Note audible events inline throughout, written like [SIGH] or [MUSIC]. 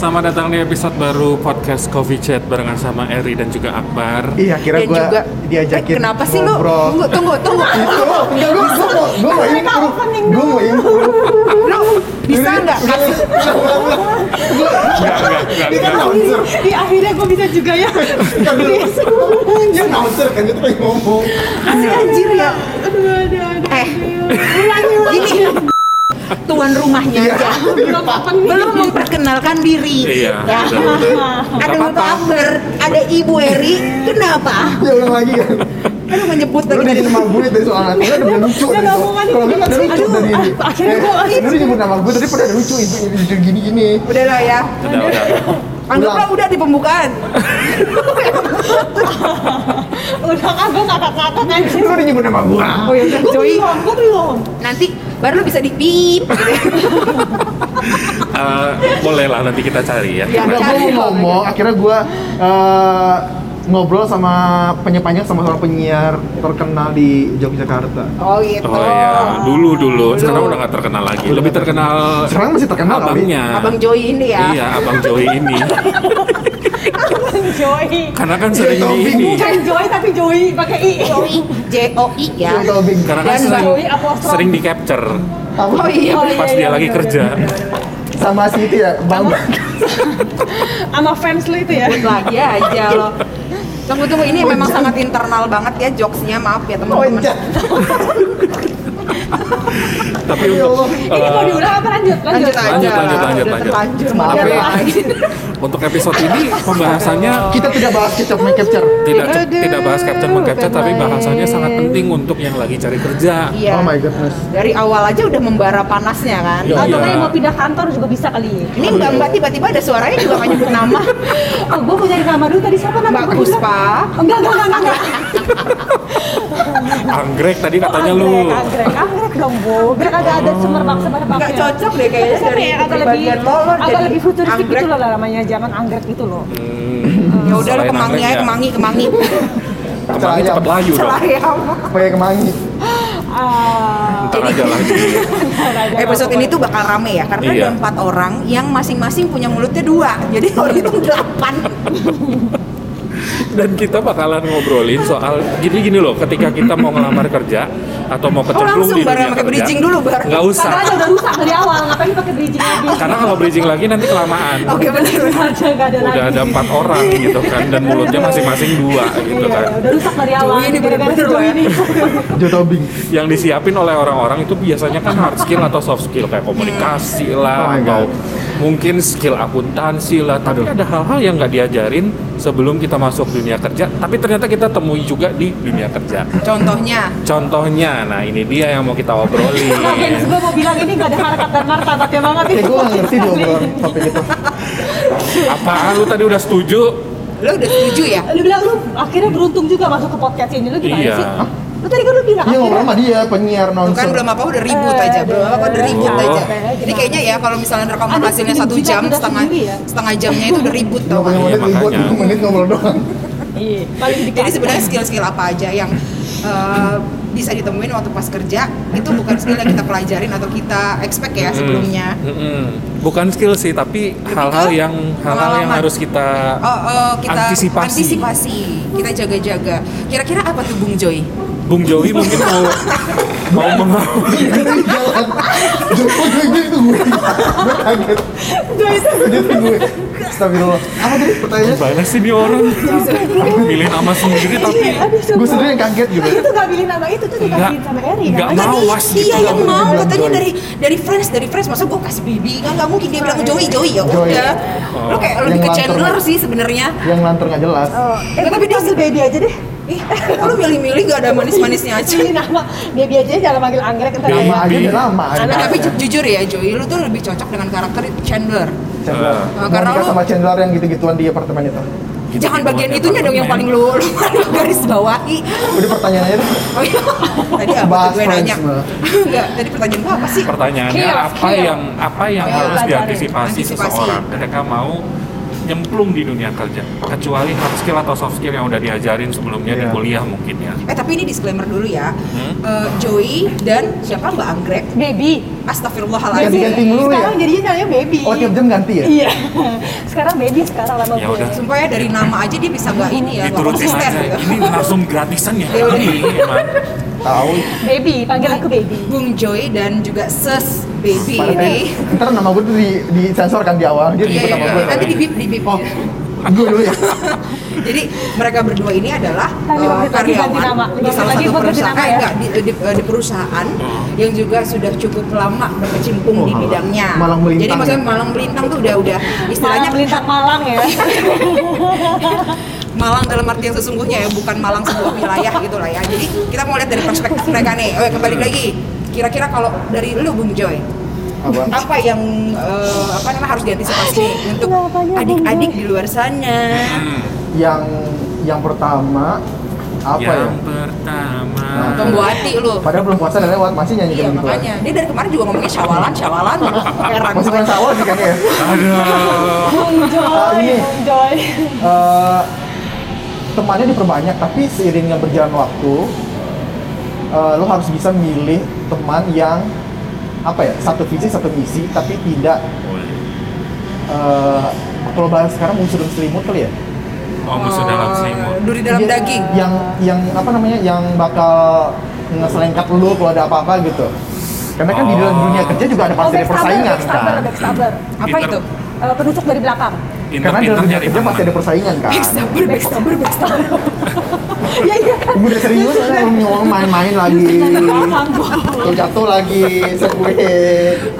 Selamat datang di episode baru podcast Coffee Chat barengan sama Eri dan juga Akbar. Iya, kira gue juga diajakin eh, kenapa sih lu? Tunggu, tunggu, tunggu. Itu, enggak, gue mau, gue mau improve, gue mau improve. Lu bisa nggak kan Di akhirnya gue bisa juga ya. ini announcer kan, kita pengen ngomong. kasih anjir ya? Aduh, aduh, aduh. Eh, gini. Tuan rumahnya Iya. aja Belum belum memperkenalkan diri. Iya, Ya. udah, udah. Ada Bapak. Akbar, ada Ibu Eri. Kenapa? Ya ulang lagi kan. Aduh menyebut lagi dari nama gue dari soalnya, kalau udah lucu dari. Kalau gue nggak ada lucu dari ini. akhirnya gua- Lu nyebut nama gue, tadi pada ada lucu, itu lucu gini gini. Udah lah ya. Udah, udah. Anggaplah udah di pembukaan. [LAUGHS] Udah kan gue ngakak-ngakak anjir. Lu udah nyebut nama gue. Oh ya Gue Joy. belum, gue belum. Nanti baru lu bisa di pip. [LAUGHS] Eh, boleh lah nanti kita cari ya. Ya. Gue Cari. mau ngomong, akhirnya gue eh, ngobrol sama penyepanjang sama sama penyiar terkenal di Yogyakarta. Oh gitu. Oh iya, dulu dulu. Sekarang udah nggak terkenal lagi. Lebih terkenal Sekarang masih terkenal kali. abangnya. Abang Joy ini ya. Iya, abang Joey ini. [LAUGHS] Joy. Karena kan sering di ini. Bukan Joy tapi Joy pakai I. Joy, J O I ya. Karena kan sering, sering di capture Oh iya. Oh, pas iya, dia iya, lagi bener, kerja. sama si itu ya, Bang. Sama fans lu itu ya. Lagi aja lo. Tunggu tunggu ini memang sangat internal banget ya jokesnya maaf ya teman-teman. Loncat. Tapi Ya untuk. Ini mau eh, diulang apa lanjut? Lanjut aja. Lanjut, lanjut, lanjut, lanjut. Lanjut. Untuk episode ini pembahasannya Kita tidak bahas capture. tidak Aduh, tidak bahas capture mengcapture tapi pemain. bahasanya sangat penting untuk yang lagi cari kerja. Iya. Oh my goodness. Dari awal aja udah membara panasnya kan. Iya. Atau kayak mau pindah kantor juga bisa kali. Ini Mbak Mbak tiba-tiba ada suaranya juga nggak nyebut nama. [LAUGHS] Oh, gue mau nyari nama dulu tadi siapa nama? Mbak. Puspa. Enggak, enggak, enggak, enggak. Anggrek tadi katanya Oh, lu. Anggrek, anggrek, anggrek dong, Bu. Biar kagak ada semerbak semerbak. Nggak cocok deh kayaknya dari agak lebih, bagian lo, lo agak jadi lebih futuristik anggrek. gitu loh lah namanya zaman anggrek gitu loh. Hmm, Ya udah lo kemangi aja ya. kemangi kemangi. Kemangi cepet layu dong. Selayam. Kayak kemangi. Ah, Ntar aja lagi. [LAUGHS] Episode ini tuh bakal rame ya karena Iya. ada empat orang yang masing-masing punya mulutnya dua. Jadi [LAUGHS] kalau itu delapan. Dan kita bakalan ngobrolin soal gini-gini loh, ketika kita mau ngelamar kerja atau mau Oh kecemplung langsung di bareng dunia pakai bridging dulu bareng. Nggak usah. Karena udah rusak dari awal, ngapain pakai bridging lagi? Karena kalau bridging lagi nanti kelamaan. Oke benar. Aja nggak ada Udah lagi. ada empat orang gitu kan dan mulutnya masing-masing dua gitu Iya, kan. iya, udah rusak dari awal. Ini si loh ya. ini. Joe Tobing. Yang disiapin oleh orang-orang itu biasanya kan hard skill atau soft skill kayak komunikasi Oh lah my atau God. Mungkin skill akuntansi lah. Tapi ada hal-hal yang nggak diajarin sebelum kita masuk dunia kerja. Tapi ternyata kita temui juga di dunia kerja. Contohnya Contohnya, nah ini dia yang mau kita obrolin. [LAUGHS] Gue mau bilang ini gak ada harkat dan martabat ya banget Kayak gue ngerti dong obrolan topik itu. Apaan lu tadi udah setuju? lo udah setuju ya? Lu bilang lu akhirnya beruntung juga masuk ke podcast ini. Lu gimana Iya. sih? Lu tadi kan lu bilang Iya ngobrol sama dia, penyiar Tuh nonser. kan belum apa udah ribut Eh, aja, belum apa udah ribut aja. Jadi kayaknya ya kalau misalnya rekaman hasilnya satu jam setengah ya? setengah jamnya itu udah ribut tau 20 kan? menit Iya, ribut, makanya. 20 menit ngobrol doang. Iya. Jadi sebenarnya skill-skill apa aja yang eh, bisa ditemuin waktu pas kerja itu bukan skill yang kita pelajarin atau kita expect ya sebelumnya. Mm-mm. Bukan skill sih, tapi hal-hal yang hal-hal yang harus kita Oh, oh, kita Antisipasi. antisipasi, kita jaga-jaga. Kira-kira apa tuh Bung Joy? Bung Joey mungkin mau mau mengawal Jalan. Joko Joy itu gue. Gue kaget. Dia gue. Astagfirullah. Apa tadi pertanyaannya? gimana sih nih orang milih nama sendiri tapi Gue sendiri yang kaget gitu. Itu gak pilih nama itu tuh dikasihin sama Eri kan? mau. Dia, gitu dia yang mau katanya dari dari friends dari friends masa gue kasih baby kan nggak mungkin dia bilang Joy Joy ya udah lo kayak lebih Yang ke. Chandler sih sebenarnya Yang lantur nggak jelas. Oh, eh, Tapi dia- dia baby aja deh. Ih [LAUGHS] lo milih-milih gak ada manis-manisnya aja nama baby aja jangan panggil anggrek ntar Baby. Nama ya. aja udah lama. Anak- tapi jujur ya Joy lu tuh lebih cocok dengan karakter Chandler Chandler. Nah, Mau karena lu- sama Chandler yang gitu-gituan di apartemen itu. Gitu jangan bagian itunya dong yang paling lu, [LAUGHS] lu garis bawahi Udah pertanyaan aja deh. oh [LAUGHS] iya tadi apa Bahas tuh gue nanya enggak tadi pertanyaan gua apa sih pertanyaannya apa yang apa yang harus diantisipasi Antisipasi. seseorang ketika mau nyemplung di dunia kerja kecuali hard skill atau soft skill yang udah diajarin sebelumnya di Iya. kuliah mungkin ya Eh tapi ini disclaimer dulu ya. Hmm? Eh, Joey dan siapa Mbak Anggrek? Baby. Astagfirullahaladzim. Ganti-ganti mulu ya? Sekarang jadinya namanya baby. Oh tiap jam ganti ya? Iya. [LAUGHS] Sekarang baby sekarang lama Ya gue. udah. Sumpah ya dari nama aja dia bisa nggak ini ya, diturutin aja ini langsung gratisan ya Ya udah. ini emang Tahu. Baby, panggil aku baby. Bung Joy dan juga Ses Baby Pada ini. ntar nama gue tuh di, di sensor kan di awal. Dia Iya, nama iya, gue. nanti di bip di bip. Oh, gue dulu ya. [LAUGHS] Jadi mereka berdua ini adalah eh, ganti karyawan nama. di salah satu perusahaan, nama eh, ya? enggak, di, di, di perusahaan yang juga sudah cukup lama berkecimpung Oh, di bidangnya. Malang melintang Jadi maksudnya ya? malang melintang tuh udah udah istilahnya Malang melintang Malang ya. [LAUGHS] Malang dalam arti yang sesungguhnya ya, bukan Malang sebuah wilayah gitu lah ya. Jadi kita mau lihat dari perspektif mereka nih. Oh, kembali lagi. Kira-kira kalau dari lu Bung Joy, Apa? apa yang eh, apa namanya harus diantisipasi untuk adik-adik di luar sana? Yang yang pertama apa ya? yang pertama Nah, Tunggu hati lu. Padahal belum puasa udah lewat masih nyanyi Iya gitu. makanya. Dia dari kemarin juga ngomongnya syawalan, syawalan. [LAUGHS] Heran Masih bulan awal sih kayaknya ya. aduh Bung Joy, Ah, ini. Bung Joy. Eh, temannya diperbanyak tapi seiringnya berjalan waktu eh, lo harus bisa milih teman yang apa ya satu visi satu misi tapi tidak eh, kalau bahas sekarang musuh dan selimut kali ya oh musuh dalam selimut Eh, Duri dalam Dia- daging. yang yang apa namanya yang bakal ngeselengkat lu kalau ada apa-apa gitu karena kan di dalam Oh. dunia kerja juga ada pasti ada persaingan kan backstabber. Apa itu? Eh, penusuk dari belakang. Karena dalam dunia kerja pasti ada persaingan kan? Backstabber, backstabber, backstabber. [LAUGHS] Iya iya. Kan. Gue udah serius kan ngomong main-main lagi. Tuh jatuh lagi segway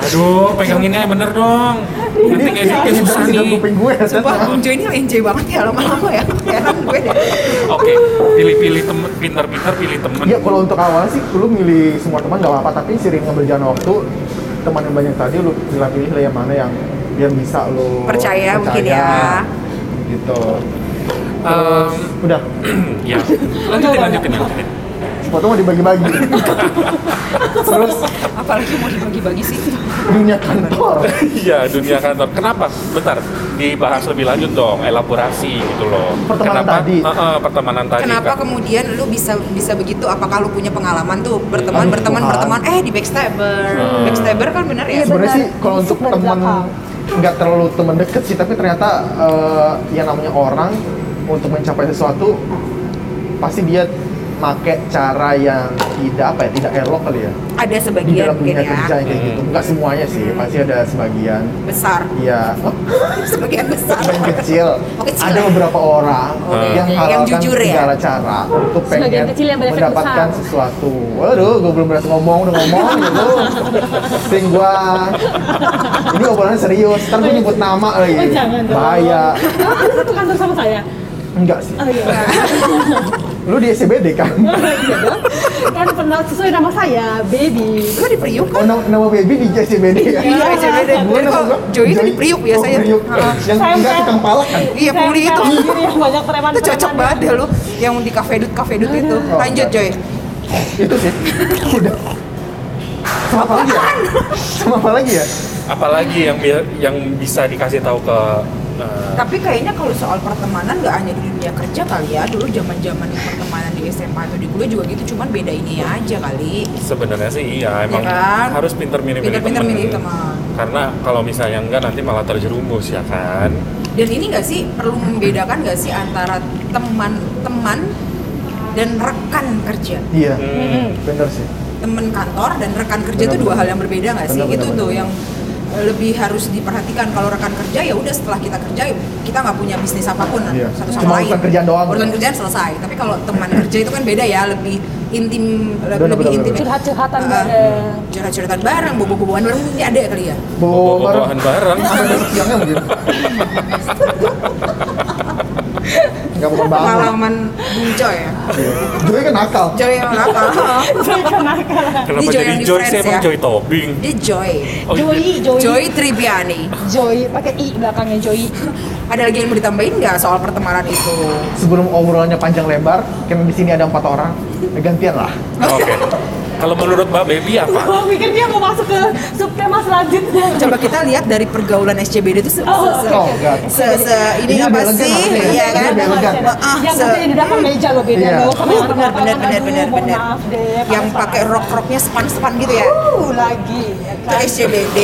aduh peganginnya bener dong. Nanti ngeditnya susah Ini nih kuping gue Sumpah Bung Joy ini enjoy banget ya lama-lama ya. Heran gue. Deh. oke pilih-pilih temen pinter-pinter pilih temen. Ya kalau untuk awal sih lu milih semua teman gak apa-apa. Tapi sering berjalan waktu teman yang banyak tadi lu pilih-pilih lah yang mana yang yang bisa lu Percaya mungkin ya. Gitu Terus udah [CLEARS THROAT] ya lanjutin lanjutin lanjutin sepatu mau dibagi-bagi [LAUGHS] Terus Apalagi mau dibagi-bagi sih. dunia kantor [LAUGHS] Iya dunia kantor. Kenapa? Bentar, dibahas lebih lanjut dong, elaborasi gitu loh. Pertemanan Kenapa? tadi. Eh, eh, pertemanan tadi. Kenapa kan. kemudian lu bisa bisa begitu? Apakah lu punya pengalaman tuh berteman Aduh, berteman Tuhan. berteman eh di backstabber. Hmm. Backstabber kan bener ya? Iya, sebenarnya benar. sih kalau untuk teman. Nggak terlalu teman deket sih tapi ternyata eh, yang namanya orang untuk mencapai sesuatu pasti dia make cara yang tidak apa ya tidak elok kali ya Ada di sebagian dalam mungkin dunia ya. kerja yang kayak gitu nggak semuanya sih pasti ada sebagian Besar. ya [LAUGHS] sebagian besar. yang kecil Oh, kecil. ada beberapa orang yang oke. Yang halalkan jujur ya? segala cara untuk Sebagian pengen kecil yang mendapatkan besar. sesuatu waduh gue belum berhasil ngomong udah ngomong [LAUGHS] gitu sing gua ini obrolannya serius ntar gue nyebut nama lagi Oh, jangan dong. bahaya Oh, Anda satu kantor sama saya. enggak sih Oh iya. [LAUGHS] lu di SCBD kan [LAUGHS] Iya dong. Kan pernah sesuai nama saya, baby. Lu di Priuk oh kan? nama, nama baby di SCBD ya Iya, SCBD. Gua Jadi nama Joy itu di Priuk biasanya. oh, Priuk. Heeh. yang Saya- enggak tukang palak kan Iya, puli itu. Yang banyak preman. Itu cocok banget deh lu yang di cafe dut cafe dut itu. Oh, Lanjut. Joy. itu sih udah sama apa lagi ya sama apa lagi ya Apalagi yang yang bisa dikasih tahu ke eh, Tapi kayaknya kalau soal pertemanan nggak hanya di dunia kerja kali ya. Dulu zaman-zaman pertemanan di SMA atau di kuliah juga gitu, cuman beda ini aja kali. sebenarnya sih iya emang kan? harus pinter milih milih Pinter-pinter temen. milih teman. Karena kalau misalnya enggak nanti malah terjerumus ya kan. Dan ini nggak sih perlu membedakan nggak sih antara teman-teman dan rekan kerja? iya Hmm. bener sih Teman kantor dan rekan kerja itu Benar, dua benar. hal yang berbeda nggak sih? Benar, itu benar, tuh benar. yang lebih harus diperhatikan kalau rekan kerja ya udah setelah kita kerja kita nggak punya bisnis apa pun Iya. satu Cuma sama lain urusan kerjaan doang. urusan kerjaan selesai tapi kalau teman kerja itu kan beda ya lebih intim lebih benar, intim. Curhat-curhatan Ah, bareng. curhat-curhatan bareng bobo-boboan bareng ini ada kali ya Bawa-bawahan bareng. sampai [LAUGHS] [LAUGHS] besok siangnya mungkin nggak bukan bangun pengalaman Bung Joy ya Joy kan nakal Joy yang nakal [LAUGHS] Saya kenakal. Kenapa Joy jadi Joy sih emang. Joy Tobing? dia Joy Oh, iya. Joy, Joy. Joy Tribiani Joy, pakai i belakangnya Joy. ada lagi yang mau ditambahin nggak soal pertemanan itu sebelum obrolannya panjang lebar kan di sini ada empat orang ya gantian lah Oke. [LAUGHS] Kalau menurut Mbak Baby apa? Gue pikir dia mau masuk ke subtema selanjutnya. Coba kita lihat dari pergaulan SCBD itu se, Oh, se, oh, enggak. se- se- ini Ini apa sih? Iya kan? Ah, yang se- di belakang meja lo beda Iya. lo sama Uh, yang benar benar benar benar benar. deh, Yang pakai rok-roknya sepan-sepan gitu ya. Uh, lagi ya Itu. SCBD,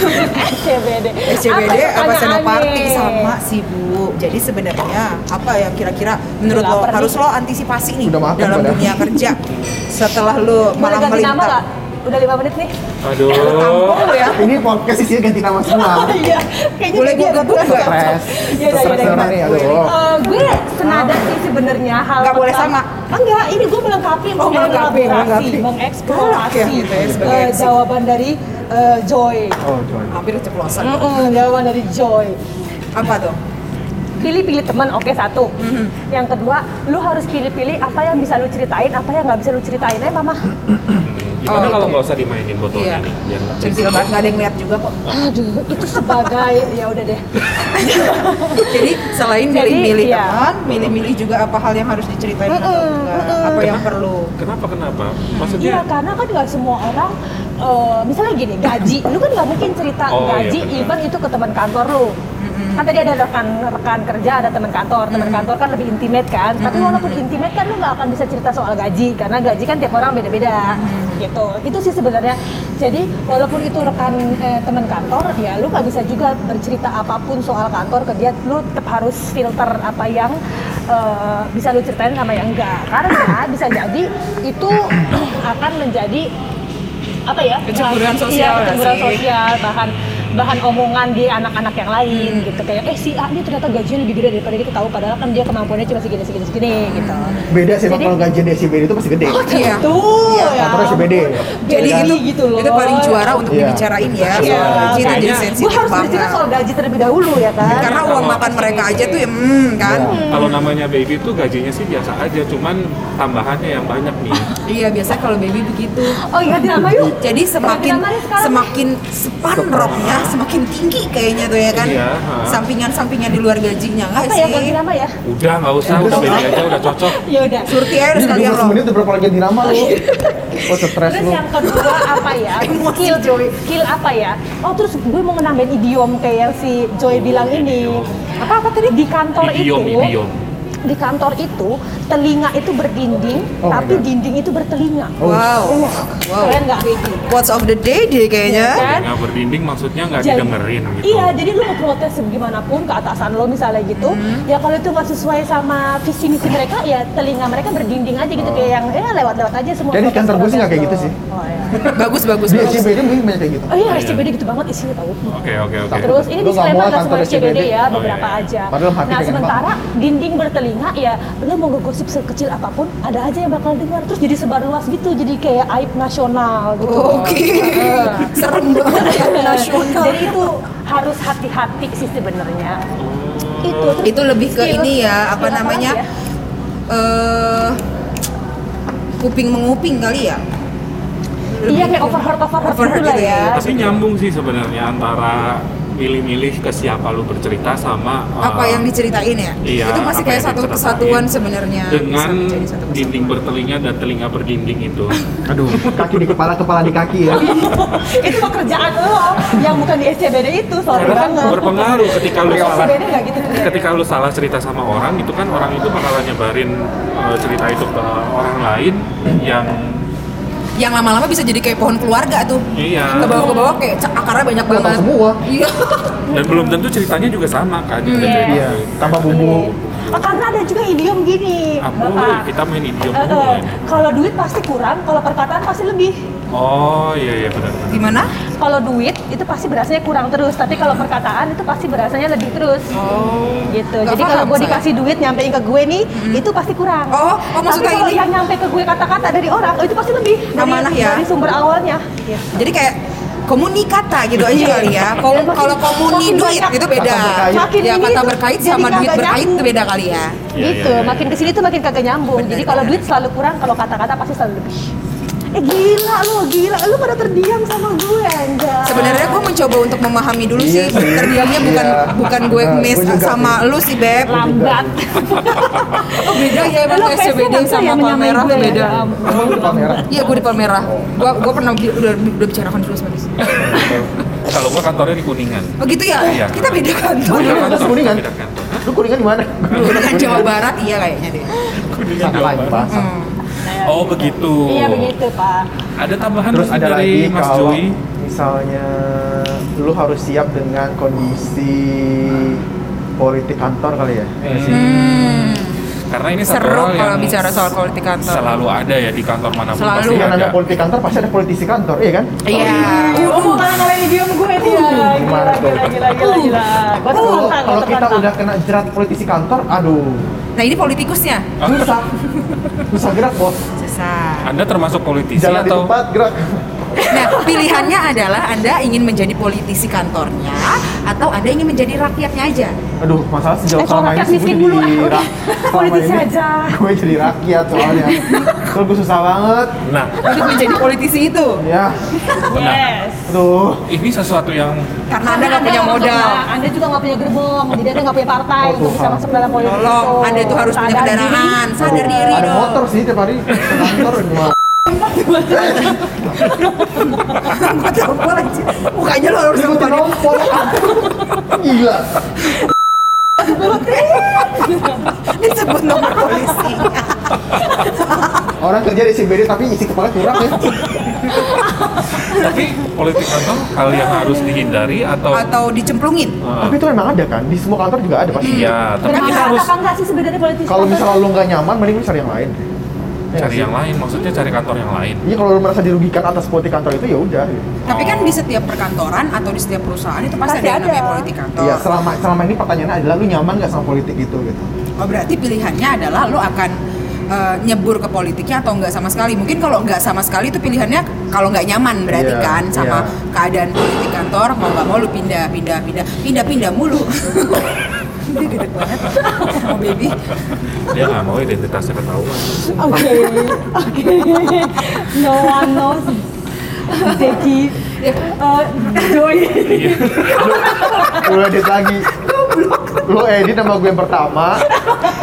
SCBD. SCBD apa Senoparty pertanyaannya? sama sih Bu. Jadi sebenarnya apa yang kira-kira menurut lo harus lo antisipasi nih dalam dunia kerja [LAUGHS] setelah lo nama melintang. Udah lima menit nih. Aduh. Oh ya. Ini podcast isinya ganti nama semua. [LAUGHS] Iya, kayaknya Boleh gua gebuk nggak? Stres. Iya, iya, iya, orang iya. nih, aduh. Eh, gue senada sih sebenarnya hal Nggak boleh pertama- Enggak, ini gue melengkapi, Oh, melengkapi, mengelaborasi, melengkapi. mengeksplorasi gitu ya, sebagai eh, MC. jawaban dari eh, Joy. Oh, Joy. Hampir keceplosan. Mm-mm, jawaban dari Joy. Apa tuh? Pilih-pilih teman, oke satu. Yang kedua, lu harus pilih-pilih apa yang bisa lu ceritain, apa yang nggak bisa lu ceritain. Eh, mama. [CLEARS THROAT] Gimana Oh, kalau oke. nggak usah dimainin botolnya Iya. nih? Biar nggak Centil banget nggak ada yang lihat juga kok. Aduh, itu sebagai ya udah deh. [LAUGHS] Jadi selain Jadi, milih-milih iya. teman, milih-milih juga apa hal yang harus diceritain atau enggak, apa yang perlu. Kenapa kenapa? Iya, Maksudnya karena kan nggak semua orang, eh, misalnya gini, gaji, lu kan nggak mungkin cerita Oh, iya, gaji, benar. even itu ke teman kantor lu. Kan tadi ada rekan rekan kerja, ada teman kantor, teman kantor kan lebih intimate kan. Tapi walaupun intimate kan lu nggak akan bisa cerita soal gaji, karena gaji kan tiap orang beda-beda, gitu. Itu sih sebenarnya. Jadi walaupun itu rekan eh, teman kantor, ya lu nggak bisa juga bercerita apa pun soal kantor ke dia. Lu tetap harus filter apa yang eh, bisa lu ceritain sama yang enggak. Karena bisa jadi itu akan menjadi apa ya Kecemburuan sosial iya, kecemburuan sosial bahan bahan omongan di anak-anak yang lain Hmm. gitu kayak eh si A ini ternyata gajinya lebih gede daripada kita tahu padahal kan dia kemampuannya cuma segini segini segini gitu Beda sih Jadi- kalau gajian di SCBD itu pasti gede. Iya. tuh Iya, ya Kantornya SCBD. Jadi Iya. itu gitu loh. itu paling juara untuk Iya. dibicarain ya. Iya, gaji itu jadi sensitif gue harus bercerita banget. soal gaji terlebih dahulu ya kan Karena uang Kalau- makan mereka aja tuh ya, hmm, kan. Iya. Kalau namanya baby tuh gajinya sih biasa aja, cuman tambahannya yang banyak nih. Iya, biasanya kalau baby begitu. oh iya nama yuk Jadi semakin semakin sepan roknya semakin tinggi kayaknya tuh ya kan. Iya. Sampingan-sampingan di luar gajinya enggak apa sih? ya ganti nama ya Udah nggak usah, udah baby aja udah cocok. [LAUGHS] ya udah Surti aja udah sekalian 15 loh. menit udah berapa lagi ganti nama lu? Oh, stres Terus yang kedua apa ya? [LAUGHS] Skill Joy. skill apa ya? Oh terus gue mau nambahin idiom kayak yang si Joy bilang ini. Apa apa tadi di kantor Idiom, itu? idiom. Di kantor itu telinga itu berdinding, Oh tapi dinding itu bertelinga. Oh, Wow. Wah, Wow. keren nggak? Quotes of the day deh kayaknya. Kan? Nggak berdinding maksudnya nggak didengerin gitu. Iya, jadi lu mau protes gimana pun ke atasan lo misalnya gitu, Hmm. ya kalau itu nggak sesuai sama visi misi mereka, ya telinga mereka berdinding aja gitu kayak yang ya lewat-lewat aja semua. Jadi kantor gue sih nggak kayak gitu lo. sih. Oh, iya. [LAUGHS] Bagus bagus Di bagus. SCBD mungkin banyak kayak gitu. Oh iya, Iya. SCBD gitu banget isinya tahu. Oke oke oke. Terus ini disclaimer nggak semua SCBD ya, Oh, beberapa iya. aja. Nah sementara dinding bertelinga ya, lu mau ngegosip sekecil apa pun, ada aja yang bakal dengar. Terus jadi sebar luas gitu, jadi kayak aib nasional gitu. Oke. Serem banget ya nasional. Jadi itu harus hati-hati sih sebenarnya. Itu terus Itu lebih ke skill- ini ya, apa namanya? lagi ya? Eh kuping menguping kali ya. Iya kayak overheard overheard, Overheard gitu lah gitu ya. ya. Tapi nyambung sih sebenarnya antara milih-milih ke siapa lu bercerita sama Apa uh, yang diceritain ya? iya, itu masih kayak satu kesatuan sebenarnya. dengan satu kesatuan. dinding bertelinga dan telinga berdinding itu. [LAUGHS] Aduh, kaki di kepala, kepala di kaki ya. [LAUGHS] itu pekerjaan lo yang bukan di SCBD itu, kan banget. berpengaruh ketika lu salah gitu. ketika lu salah cerita sama orang itu kan orang itu bakalan nyebarin uh, cerita itu ke orang lain yang yang lama-lama bisa jadi kayak pohon keluarga tuh. iya Ke bawah ke bawah kayak cak- akarnya banyak Potong banget. semua. Iya. [LAUGHS] dan belum tentu ceritanya juga sama kan Hmm. Iya. cerita Iya, itu. tambah bumbu. Oh, karena ada juga idiom gini, apa Bapak. kita main idiom eh, ini. kalau duit pasti kurang, kalau perkataan pasti lebih. Oh iya iya benar. Gimana? Kalau duit itu pasti berasanya kurang terus, tapi kalau perkataan itu pasti berasanya lebih terus. Oh. Gitu. Nggak Jadi kalau gue saya. dikasih duit nyampein ke gue nih, itu pasti kurang. Oh, oh, maksudnya tapi kalau ini- yang nyampe ke gue kata-kata dari orang, oh, itu pasti lebih dari, Amanah ya? dari sumber awalnya. Gitu. Jadi kayak komunikata gitu aja Iya. kali ya. Kom- Kalau komuni makin duit banyak. itu beda. Kata berkait. Makin ya kata berkait sama duit berkait itu beda kali ya. Iya, gitu. iya, iya. Makin ke sini tuh makin kagak nyambung. Bener, Jadi kalau duit selalu kurang, kalau kata-kata pasti selalu lebih. Eh gila lu gila lu pada terdiam sama gue anjay Sebenarnya gue mencoba untuk memahami dulu Iya sih. sih. Terdiamnya bukan Iya. bukan gue Nah, miss gue sama lu sih beb. lambat Oh beda ya emang Lu kayak face-nya CBD kan tuh sama Palmerah gue, beda. ya. Emang? Iya gue di Palmerah. Gue gue pernah udah udah bicarakan dulu sama dia. Kalau gua kantornya di Kuningan. Oh gitu ya? Iya. Kita beda kantor. Beda kantor. Kuningan? Beda kantor. Lu kuningan di mana? Kuningan Jawa Barat iya kayaknya deh. Kuningan Jawa lagi Barat. Hmm. Oh begitu. iya begitu pak Ada tambahan Terus ada dari lagi Mas kalau Joy. misalnya lu harus siap dengan kondisi politik kantor kali ya. Iya. Hmm. Karena ini satu Seru hal kalau yang bicara soal politik kantor. Selalu ada ya di kantor mana pun Selalu. pasti Yang ada. ada politik kantor pasti ada politisi kantor, iya kan? Iya. Oh, mau ngalah-ngalahin idiom gue nih ya. Gila, Gimana tuh? gila, gila, gila, gila. Gue Kalau tertantang, kalau gua kita udah kena jerat politisi kantor, aduh, Nah ini politikusnya. susah. Susah gerak, Bos. Anda termasuk politisi Jalan di atau tempat gerak. Nah, pilihannya adalah Anda ingin menjadi politisi kantornya atau Anda ingin menjadi rakyatnya aja. Aduh, masalah sejauh Eh, selama ini rakyat sih gue jadi dulu, ah. rak- selama Politisi ini aja. Gue jadi rakyat soalnya. Terus gue susah banget. Nah, Untuk menjadi politisi itu. Ya, benar. Yes. aduh. Ini sesuatu yang Karena Anda nggak punya modal. Anda juga nggak punya gerbong, jadi Anda nggak punya partai Oh, untuk bisa masuk dalam politik Tolong, itu. Anda itu harus punya Sadar kendaraan. diri. Sadar diri Ada motor sih tiap hari kantor. Aja. Mukanya lo harus tampol. nombor. Gila. Disebut nomor polisi. Orang kerja di CBD tapi isi kepala kurang ya. tapi politik kantor hal yang harus dihindari atau Atau dicemplungin. Ah, Tapi itu emang ada kan, di semua kantor juga ada pasti. iya, tapi kita harus politik? Kalau misalnya lu nggak nyaman, mending lu cari yang lain. Nggak cari yang lain, maksudnya cari kantor yang lain. Iya kalau lu merasa dirugikan atas politik kantor itu ya udah. gitu. Tapi kan di setiap perkantoran atau di setiap perusahaan itu pasti, Pasti ada yang namanya ada. politik kantor. Iya selama selama ini pertanyaannya adalah lu nyaman nggak sama politik itu gitu. Oh berarti pilihannya adalah lo akan eh, nyebur ke politiknya atau enggak sama sekali. Mungkin kalau enggak sama sekali itu pilihannya kalau nggak nyaman berarti Iya, kan sama iya. keadaan politik kantor mau nggak mau lu pindah pindah pindah pindah pindah mulu. [LAUGHS] Dia gede banget sama baby. Dia nggak mau identitasnya ketahuan. Oke, oke. No one knows. Deki, uh, Joy. Iya. Lu edit lagi. Lu edit nama gue yang pertama.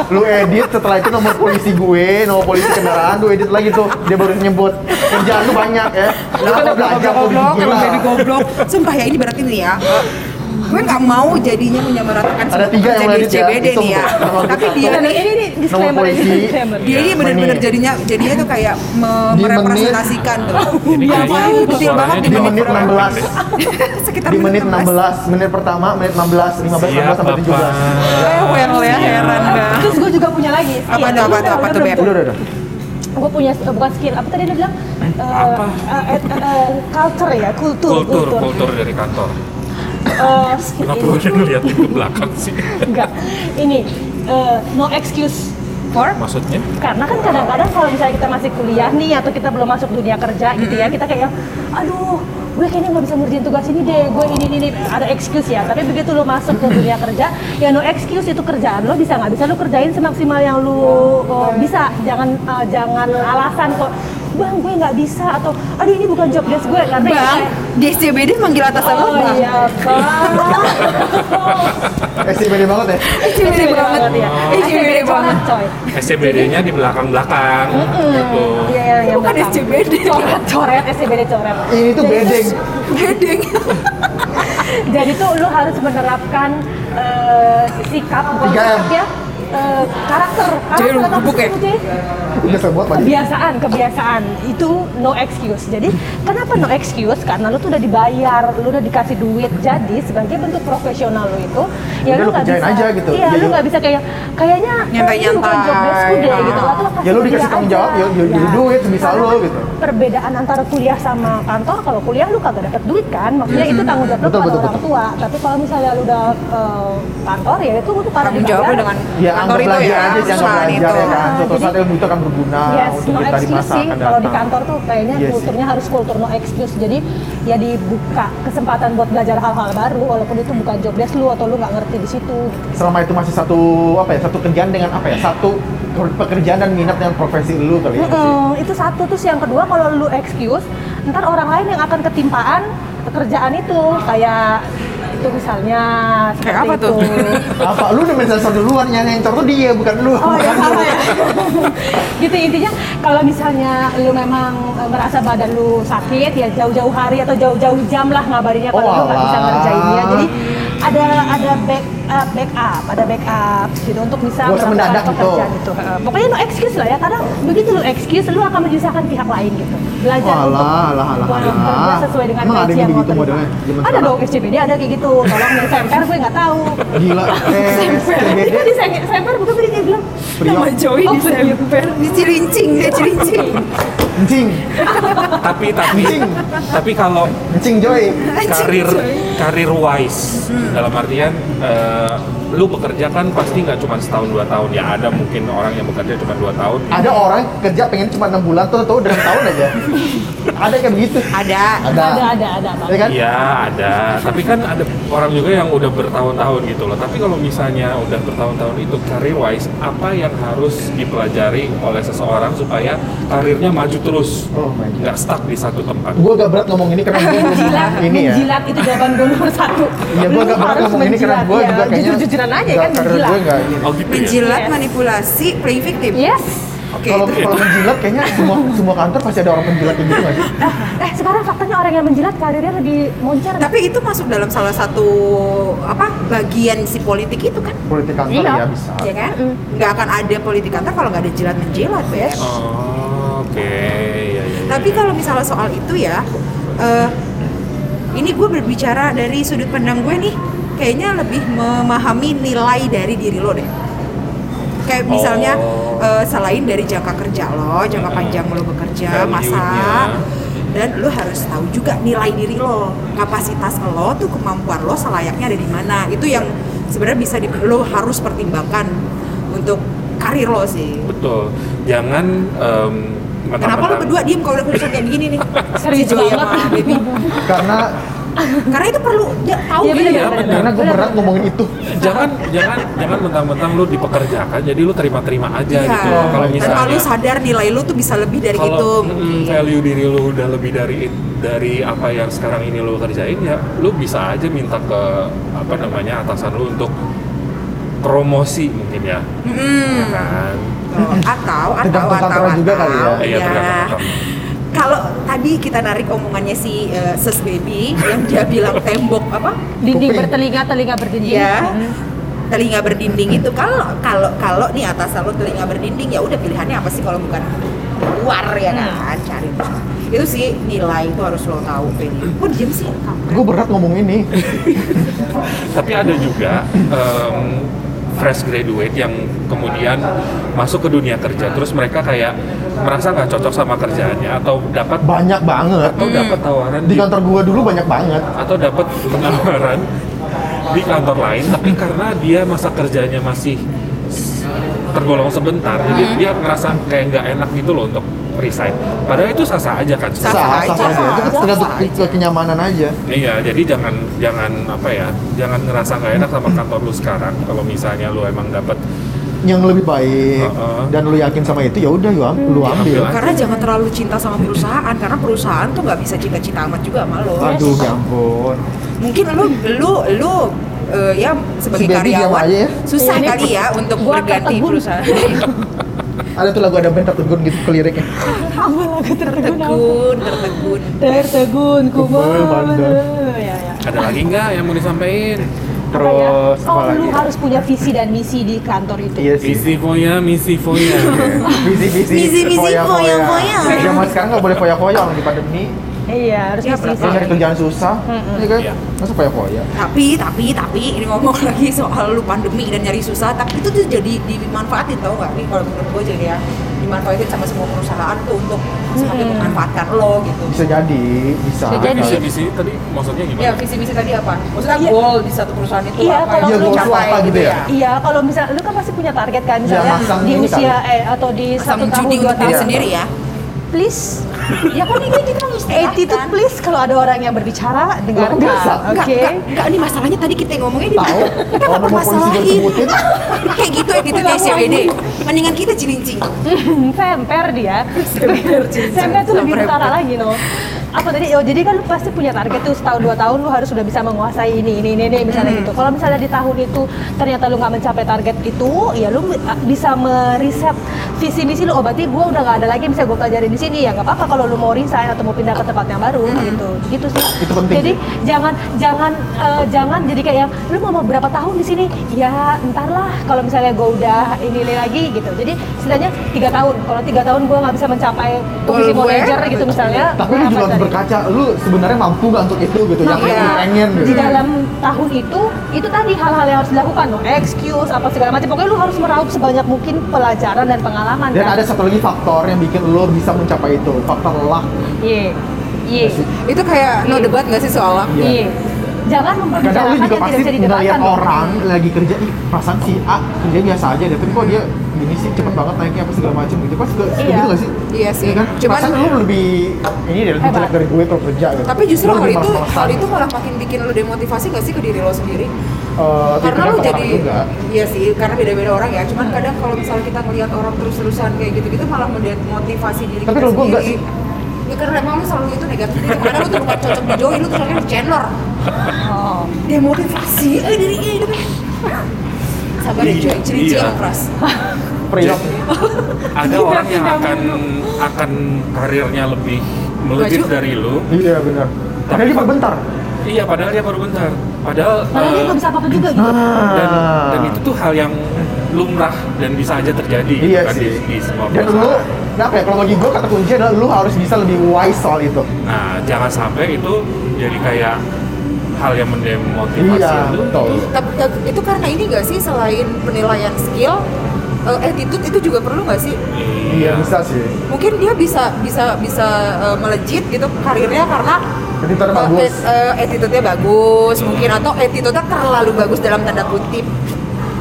Lu edit setelah itu nomor polisi gue, nomor polisi kendaraan, lu edit lagi tuh. Dia baru nyebut. Kerjaan lu banyak ya. Lu goblok, gila? emang baby goblok. Sumpah ya ini berarti nih ya. Gue nggak mau jadinya menyamaratakan Ada semua tiga yang pekerja lo di edit ya, CBD nih ya. Tapi dia Ini nih ini Nomor disclaimer, dia ini benar-benar jadinya jadinya tuh kayak merepresentasikan tuh. [LAUGHS] Iya, suaranya banget Di menit berapa? [LAUGHS] 16. Sekitar Di menit 16, menit pertama, menit 16, 15, 16 sampai 17. Eh, well ya heran dah. Terus gue juga punya lagi. Apa Iya, tuh, apa tuh, apa tuh, Beb? Udah, udah, udah. Gue punya eh, bukan skill. Apa tadi dia bilang? Eh, Apa? eh, eh, culture ya, kultur, Kultur, kultur dari kantor. Eh, skill Kenapa ini. udah ngeliatin ke belakang sih? Enggak. Ini eh, no excuse For Maksudnya? karena kan kadang-kadang kalau misalnya kita masih kuliah nih atau kita belum masuk dunia kerja gitu ya kita kayak aduh gue kayaknya nggak bisa ngerjain tugas ini deh gue ini ini, ini. ada excuse ya tapi begitu lo masuk ke dunia kerja ya no excuse itu kerjaan lo bisa nggak bisa lo kerjain semaksimal yang lo oh, bisa jangan eh, jangan alasan kok bang gue nggak bisa atau aduh ini bukan job desk gue karena ya Bang, di SCBD manggil atasan lo oh bang. iya bang [LAUGHS] SCBD banget ya. SCBD banget ya SCBD banget. coy SCBD-nya di belakang-belakang gitu. Iya, yang, yang Bukan belakang. SCBD. Coret, coret, SCBD coret. Ini tuh bedeng. Bedeng. [LAUGHS] Jadi tuh lu harus menerapkan eh, sikap, bukan 3M. sikap ya, eh, karakter. Jadi lu Karakter sih ya? Biasa buat. Kebiasaan, kebiasaan. Itu no excuse. Jadi kenapa no excuse? Karena lu tuh udah dibayar, lu udah dikasih duit. Jadi sebagai bentuk profesional lu itu, ya Udah lu lu nggak kerjain bisa. aja gitu. Iya, Ya, lu nggak bisa kayak kayaknya Nyantai-nyantai. ini bukan job deskku deh gitu. Atau Ya lu dikasih tanggung jawab, ya ya jadi duit sebisa Karena lu kan gitu. Perbedaan antara kuliah sama kantor, kalau kuliah lu kagak dapet duit kan, maksudnya itu tanggung jawab lu Betul, kepada betul, orang betul. tua. Tapi kalau misalnya lu udah eh, kantor ya itu lu Tanggung jawab dengan Ya kantor itu ya. aja perusahaan belajar itu. ya kan. Suatu Jadi- saat ilmu itu akan berguna Yes, untuk no kita di masa akan Kalau di kantor tuh kayaknya Iya kulturnya harus kultur no excuse. Jadi ya dibuka kesempatan buat belajar hal-hal baru walaupun itu bukan job desk lu atau lu nggak ngerti di situ. Selama itu masih satu apa ya, satu kerjaan dengan apa ya, satu pekerjaan dan minat dengan profesi lu kali ya. sih. Mm-mm, itu satu terus yang kedua kalau lu excuse, ntar orang lain yang akan ketimpaan pekerjaan itu kayak itu misalnya Kayak seperti apa tuh? itu. [LAUGHS] Apa lu udah sensor duluan yang ngancor tuh dia bukan lu. Oh ya sama ya. [LAUGHS] gitu intinya kalau misalnya lu memang eh, merasa badan lu sakit ya jauh-jauh hari atau jauh-jauh jam lah ngabarinnya kalau Oh, lu nggak bisa alah. ngerjainnya. Jadi ada ada back uh, backup, ada backup gitu untuk bisa Nggak usah melakukan mendadak gitu. pekerjaan itu. Eh, Pokoknya no excuse lah ya. Kadang begitu lu excuse lu akan menyusahkan pihak lain gitu. Belajar untuk alah, alah, alah. bekerja sesuai dengan Emang ada gaji yang yang mau begitu terima. modelnya Ada dong SCBD ada kayak gitu. Tolong nih semper gue nggak tahu. Gila. Eh, [LAUGHS] kan SCBD. di semper bukan beri dia bilang. Nama Joey Oh, di semper, di cilincing, di cilincing. Encing. tapi tapi Anjing. tapi kalau Encing Joy. karir karir wise dalam artian eh, lu bekerja kan pasti nggak cuma setahun dua tahun ya ada mungkin orang yang bekerja cuma dua tahun Ada orang kerja pengen cuma 6 bulan tuh tahu udah 6 tahun aja. [LAUGHS] ada kayak begitu. Ada. Ada. ada ada ada. Ya kan? Iya ada, tapi kan ada orang juga yang udah bertahun-tahun gitu loh. Tapi kalau misalnya udah bertahun-tahun itu career wise, apa yang harus dipelajari oleh seseorang supaya karirnya maju terus, Oh nggak stuck di satu tempat? Gue agak berat ngomong ini karena gue belum menjilat, ini ya. menjilat itu jawaban gue nomor satu. Iya, gue agak berat harus ngomong ini karena gue ya. juga kayaknya jujur-jujuran aja nggak- kan karir menjilat. gue nggak ini. Oh gitu ya? Menjilat, Yes. manipulasi, playing victim. Yes. Oke. Kalau itu- kalau menjilat kayaknya semua semua kantor pasti ada orang penjilat kayak gitu nggak sih? [LAUGHS] Eh sekarang faktanya orang yang menjilat karirnya lebih moncer. Tapi itu masuk dalam salah satu apa bagian si politik itu kan, Politik kantor Iya. ya bisa. ya kan? Nggak akan ada politik kantor kalau nggak ada jilat menjilat, Beb. Oh, Oke, ya, ya, ya. Tapi kalau misalnya soal itu ya, eh, ini gue berbicara dari sudut pandang gue nih, kayaknya lebih memahami nilai dari diri lo deh. Kayak misalnya Oh. eh, selain dari jangka kerja lo, jangka panjang lo bekerja, masa dan lo harus tahu juga nilai diri lo, kapasitas lo tuh kemampuan lo selayaknya ada di mana. Itu yang sebenarnya bisa di, lo harus pertimbangkan untuk karir lo sih. betul. Jangan em, Kenapa lo berdua diem kalau udah urusan kayak begini nih? [LAUGHS] Serius Joy banget. Baby. Karena [LAUGHS] Karena itu perlu ya, tahu Iya, gitu. bener, Iya, bener, bener. karena gue berat ngomongin itu. jangan jangan jangan mentang-mentang lu dipekerjakan jadi lu terima-terima aja Iya. gitu kalau misalnya Tanpa lu sadar nilai lu tuh bisa lebih dari itu. kalau mm, value diri lu udah lebih dari dari apa yang sekarang ini lu kerjain ya lu bisa aja minta ke apa namanya atasan lu untuk promosi mungkin ya Mm-mm. ya kan Oh, atau atau atau kantornya juga kali ya. atau, Iya, tergantung kantor. Kalau tadi kita narik omongannya si eh, Sus Baby yang dia bilang tembok apa? Dinding Kuping. bertelinga, telinga berdinding. Iya. Mm. Telinga berdinding itu kalau kalau kalau nih atas lo telinga berdinding ya udah pilihannya apa sih kalau bukan luar ya kan cari itu sih nilai itu harus lo tahu Baby. Kok diem sih? Gue berat ngomong ini. [LAUGHS] tapi ada juga em, fresh graduate yang kemudian masuk ke dunia kerja terus mereka kayak merasa nggak cocok sama kerjaannya atau dapat Banyak banget. atau dapat tawaran Di kantor gue dulu banyak banget. atau dapat penawaran di kantor lain tapi karena dia masa kerjanya masih tergolong sebentar jadi dia ngerasa kayak nggak enak gitu loh untuk resign padahal itu sah-sah aja kan Sah. Sah, aja. sah aja. Itu kan tergantung Sah aja. ke- kenyamanan aja. iya jadi jangan jangan apa ya jangan ngerasa nggak enak sama kantor lu sekarang kalau misalnya lu emang dapat Yang lebih baik Heeh. dan lu yakin sama itu ya udah lu am- lu ambil. Ambil Karena jangan terlalu cinta sama perusahaan karena perusahaan tuh nggak bisa cinta-cinta amat juga sama lo. Aduh, ya ampun. Mungkin lu lu lu eh, ya sebagai Si karyawan ya. susah Iya, kali ya untuk gua berganti perusahaan. [LAUGHS] Ada tuh lagu ada band tertegun gitu ke liriknya. Apa lagu tertegun? tertegun, tertegun. Tertegun ku bandar. Ya, ya. ada lagi nggak yang mau disampaikan Apa ya? Terus oh, lu harus punya visi dan misi di kantor itu. Iya sih. misi foya misi foya Visi visi. Visi, visi, foya-foya. foya-foya. Zaman sekarang nggak boleh foya-foya lagi pandemi. Iya, harus Ya, visi. berapa? Lu nyari kerjaan susah, Mm-mm. ya kan? Iya. Masa foya-foya? Tapi tapi tapi ini ngomong [LAUGHS] lagi soal lu pandemi dan nyari susah, tapi itu tuh jadi dimanfaatin tau nggak nih kalau menurut gue jadi ya dimanfaatin sama semua perusahaan tuh untuk semakin Hmm. memanfaatkan lo gitu. Bisa jadi, bisa. Bisa jadi. misi misi tadi maksudnya Ya gimana visi misi tadi apa? Maksudnya Iya. goal di satu perusahaan itu Iya, apa Iya, lu capai apa gitu ya? Iya, kalau misalnya lu kan pasti punya target kan, misalnya masang di usia eh atau di Asam satu tahun dua untuk diri tahun. sendiri ya. Please, ya kan ini kita mengistirahatkan Attitude please kalau ada orang yang berbicara dengarkan. Oke. Enggak, enggak, enggak, ini masalahnya tadi kita yang ngomongnya di Tahu. [LAUGHS] Kita nggak permasalahin. [LAUGHS] Kayak gitu attitude SCBD. Mendingan kita cilincing. [LAUGHS] Semper dia. Semper, Semper tuh lebih utara lagi no. Apa tadi? Oh, jadi kan lu pasti punya target tuh setahun dua tahun lu harus sudah bisa menguasai ini ini ini, ini misalnya Hmm. gitu. Kalau misalnya di tahun itu ternyata lu nggak mencapai target itu, ya lu bisa meriset visi misi lu. Oh berarti gua udah nggak ada lagi yang bisa gua pelajarin di sini ya nggak apa-apa kalau lu mau resign atau mau pindah ke tempat yang baru Hmm. gitu. Gitu sih. Itu penting Jadi sih. jangan jangan eh, jangan jadi kayak yang lu mau berapa tahun di sini ya entar lah kalau misalnya gue udah ini ini lagi gitu jadi istilahnya tiga tahun kalau tiga tahun gue nggak bisa mencapai posisi manager gitu misalnya Tapi lu juga harus berkaca, lu sebenarnya mampu gak untuk itu gitu, yang Makanya, lu pengen di gitu. dalam tahun itu itu tadi hal-hal yang harus dilakukan no excuse apa segala macam pokoknya lu harus meraup sebanyak mungkin pelajaran dan pengalaman Dan kan? ada satu lagi faktor yang bikin lo bisa mencapai itu, faktor luck. iya iya Itu kayak no debat nggak sih soalnya? Iya. iya jangan Kadang lu juga yang tidak pasti ngeliat orang lagi kerja, ih perasaan si A kerja biasa aja deh, tapi kok dia gini sih cepet banget naiknya apa segala macam gitu. Pas suka Iya. gitu gak sih? Iya sih. Iya kan? Cuman- Perasaan lu lebih ini deh, lebih jelek dari gue kalau kerja gitu. Tapi justru hal itu hal itu malah makin bikin lu demotivasi nggak sih ke diri lo sendiri? Eh, karena kan pengalaman jadi juga. iya sih karena beda-beda orang ya cuman kadang kalau misalnya kita ngelihat orang terus-terusan kayak gitu-gitu malah mendemotivasi diri Tapi kita enggak sendiri ya karena emang lu selalu itu negatif diri karena lu tuh bukan cocok di Joey lu tuh di Chandler oh. demotivasi eh dirinya hidup sabar ya Joy ciri-ciri Iya. keras Priok. ada orang yang akan akan karirnya lebih melejit dari lu Iya benar. Tapi dia berbentar. Iya padahal dia baru bentar padahal padahal dia eh, nggak bisa apa-apa juga gitu dan Ah. dan itu tuh hal yang lumrah dan bisa aja terjadi gitu Iya kan di, sih. di semua Dan lu, nah ya, kalau bagi gue kata kunci adalah lu harus bisa lebih wise soal itu. Nah, jangan sampai itu jadi kayak hal yang mendemotivasi Iya, lu. betul. tapi itu karena ini gak sih selain penilaian skill eh, attitude itu juga perlu nggak sih Iya bisa sih. mungkin dia bisa bisa bisa eh, melejit gitu karirnya karena Attitude-nya eh, bagus. eh, attitude-nya bagus mungkin atau attitude-nya terlalu bagus dalam tanda kutip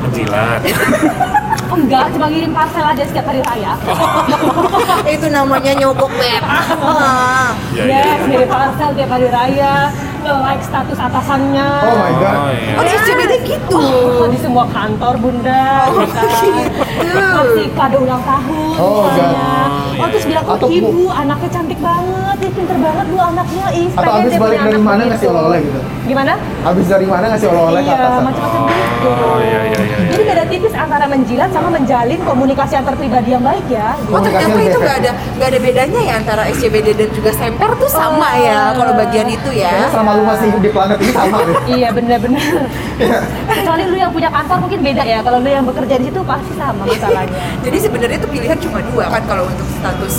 Menjilat. [LAUGHS] enggak cuma ngirim parcel aja setiap hari raya [LAUGHS] itu namanya nyogok beb Ah. Ya, yes, ya, ya. ngirim parcel tiap hari raya like status atasannya Oh my god. Oh, iya. oh SCBD gitu Oh, di semua kantor bunda Oh, kita gitu. kasih kado ulang tahun Oh, misalnya. God. oh terus bilang oh ibu anaknya cantik banget dia pinter banget lu anaknya ih Atau pengen abis dia balik dari mana begitu." ngasih oleh-oleh gitu. gimana Abis dari mana ngasih oleh-oleh ke iya atasan. macam-macam gitu Oh iya iya iya. Jadi beda tipis antara menjilat sama menjalin komunikasi antar pribadi yang baik ya Oh ternyata itu nggak ada nggak ada bedanya ya antara SCBD dan juga Semper tuh sama Oh. ya kalau bagian itu Kayaknya ya. selama lu masih hidup di planet ini sama deh. [LAUGHS] Iya benar-benar. Kecuali lu yang punya kantor mungkin beda ya. Kalau lu yang bekerja di situ pasti sama masalahnya. [LAUGHS] Jadi sebenarnya itu pilihan cuma dua kan kalau untuk status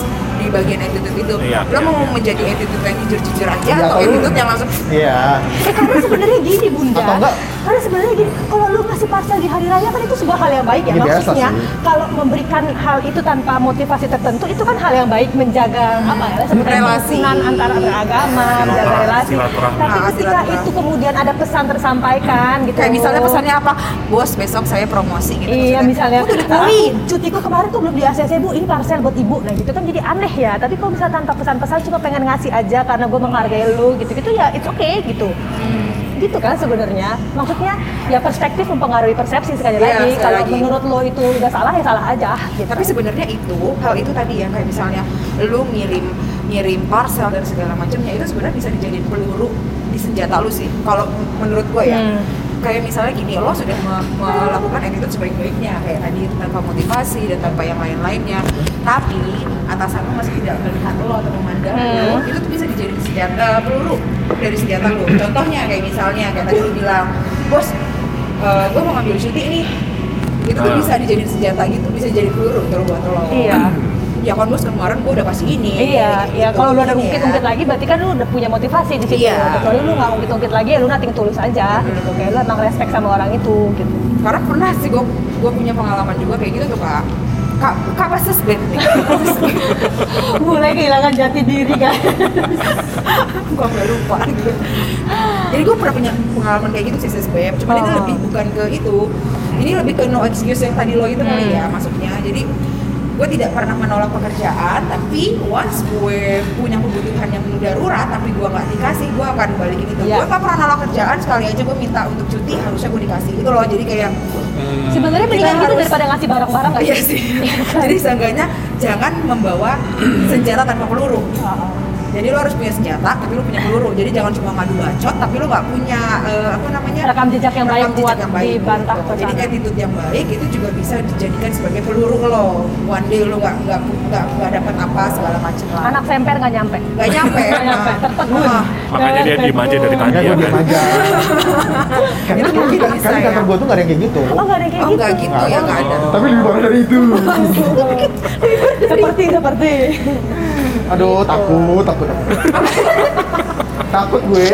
di bagian attitude itu. Iya, Lo iya, mau iya. menjadi attitude yang jujur-jujur aja Iya, atau attitude yang langsung Iya. Eh, karena sebenarnya gini bunda. Atau enggak? Karena sebenarnya gini, kalau lu ngasih parcel di hari raya kan itu sebuah hal yang baik ya. Iya, biasa Maksudnya kalau memberikan hal itu tanpa motivasi tertentu itu kan hal yang baik menjaga apa ya Relasi. antara beragama, menjaga Silaturahmi, relasi. silaturahmi. Tapi Ah, ketika silaturahmi. itu kemudian ada pesan tersampaikan gitu. kayak misalnya pesannya apa? Bos besok saya promosi gitu. Iya misalnya Oh. "Ah, cutiku kemarin tuh belum di ACC bu ini parcel buat ibu nah gitu kan jadi aneh ya tapi kalau misalnya tanpa pesan-pesan cuma pengen ngasih aja karena gue menghargai lu gitu gitu ya it's okay gitu gitu kan sebenarnya maksudnya ya perspektif mempengaruhi persepsi sekali Iya, lagi sekali kalau lagi. menurut lo itu udah salah ya salah aja gitu Tapi sebenarnya itu hal itu tadi ya kayak misalnya lu ngirim ngirim parcel dan segala macamnya itu sebenarnya bisa dijadiin peluru di senjata lu sih. Kalau menurut gue ya. Hmm. Kayak misalnya gini, lo sudah me- melakukan attitude sebaik-baiknya kayak tadi tanpa motivasi dan tanpa yang lain-lainnya. Tapi atasan lo masih tidak melihat lo atau memandang lo, Hmm. itu tuh bisa dijadiin senjata eh, peluru dari senjata lo. Contohnya kayak misalnya kayak tadi lo bilang, bos, gue mau ngambil cuti ini itu tuh Ah. bisa dijadiin senjata gitu bisa jadi peluru loh buat lo Iya. Ya kan bos kemarin gue udah kasih ini Iya, gitu. ya kalau lu ada Ini ungkit-ungkit ya. lagi berarti kan lu udah punya motivasi di situ. Iya. Kecuali lu nggak ungkit-ungkit lagi ya lu nating tulus aja gitu. Kayak lu emang respect sama orang itu gitu. karena pernah sih gue gue punya pengalaman juga kayak gitu tuh kak kak kak pas bed nih [LAUGHS] Mulai kehilangan jati diri kan. gue nggak lupa gitu jadi gue pernah punya pengalaman kayak gitu sih beb cuma ini Oh. lebih bukan ke itu ini lebih ke no excuse yang tadi lo itu kali Hmm. ya maksudnya jadi gue tidak pernah menolak pekerjaan tapi once gue punya kebutuhan yang darurat tapi gue nggak dikasih gue akan balikin itu Iya. gue nggak pernah nolak kerjaan sekali aja gue minta untuk cuti harusnya gue dikasih gitu loh jadi kayak Hmm. Sebenarnya Kita mendingan gitu harus- daripada ngasih barang-barang nggak iya sih? sih jadi seenggaknya jangan membawa senjata tanpa peluru jadi lo harus punya senjata tapi lo punya peluru jadi jangan cuma ngadu bacot tapi lo nggak punya eh, apa namanya Rekam jejak yang baik rekam jejak buat yang baik, dibantah gitu. jadi attitude yang baik itu juga bisa dijadikan sebagai peluru lo one day lo nggak nggak nggak nggak dapat apa segala macam lah Anak semper nggak nyampe. nggak nyampe [LAUGHS] Nggak nyampe, nah. Ah. Makanya dia diem aja dari tadi ya kan. aja. [LAUGHS] Karena Itu mungkin kan bisa kan ya. kantor gue tuh gak ada yang kayak gitu. Oh nggak ada yang kayak oh gitu. nggak gitu ya nggak ada Tapi lebih parah dari itu. [LAUGHS] seperti seperti. Aduh, takut, takut. takut [LAUGHS] gue.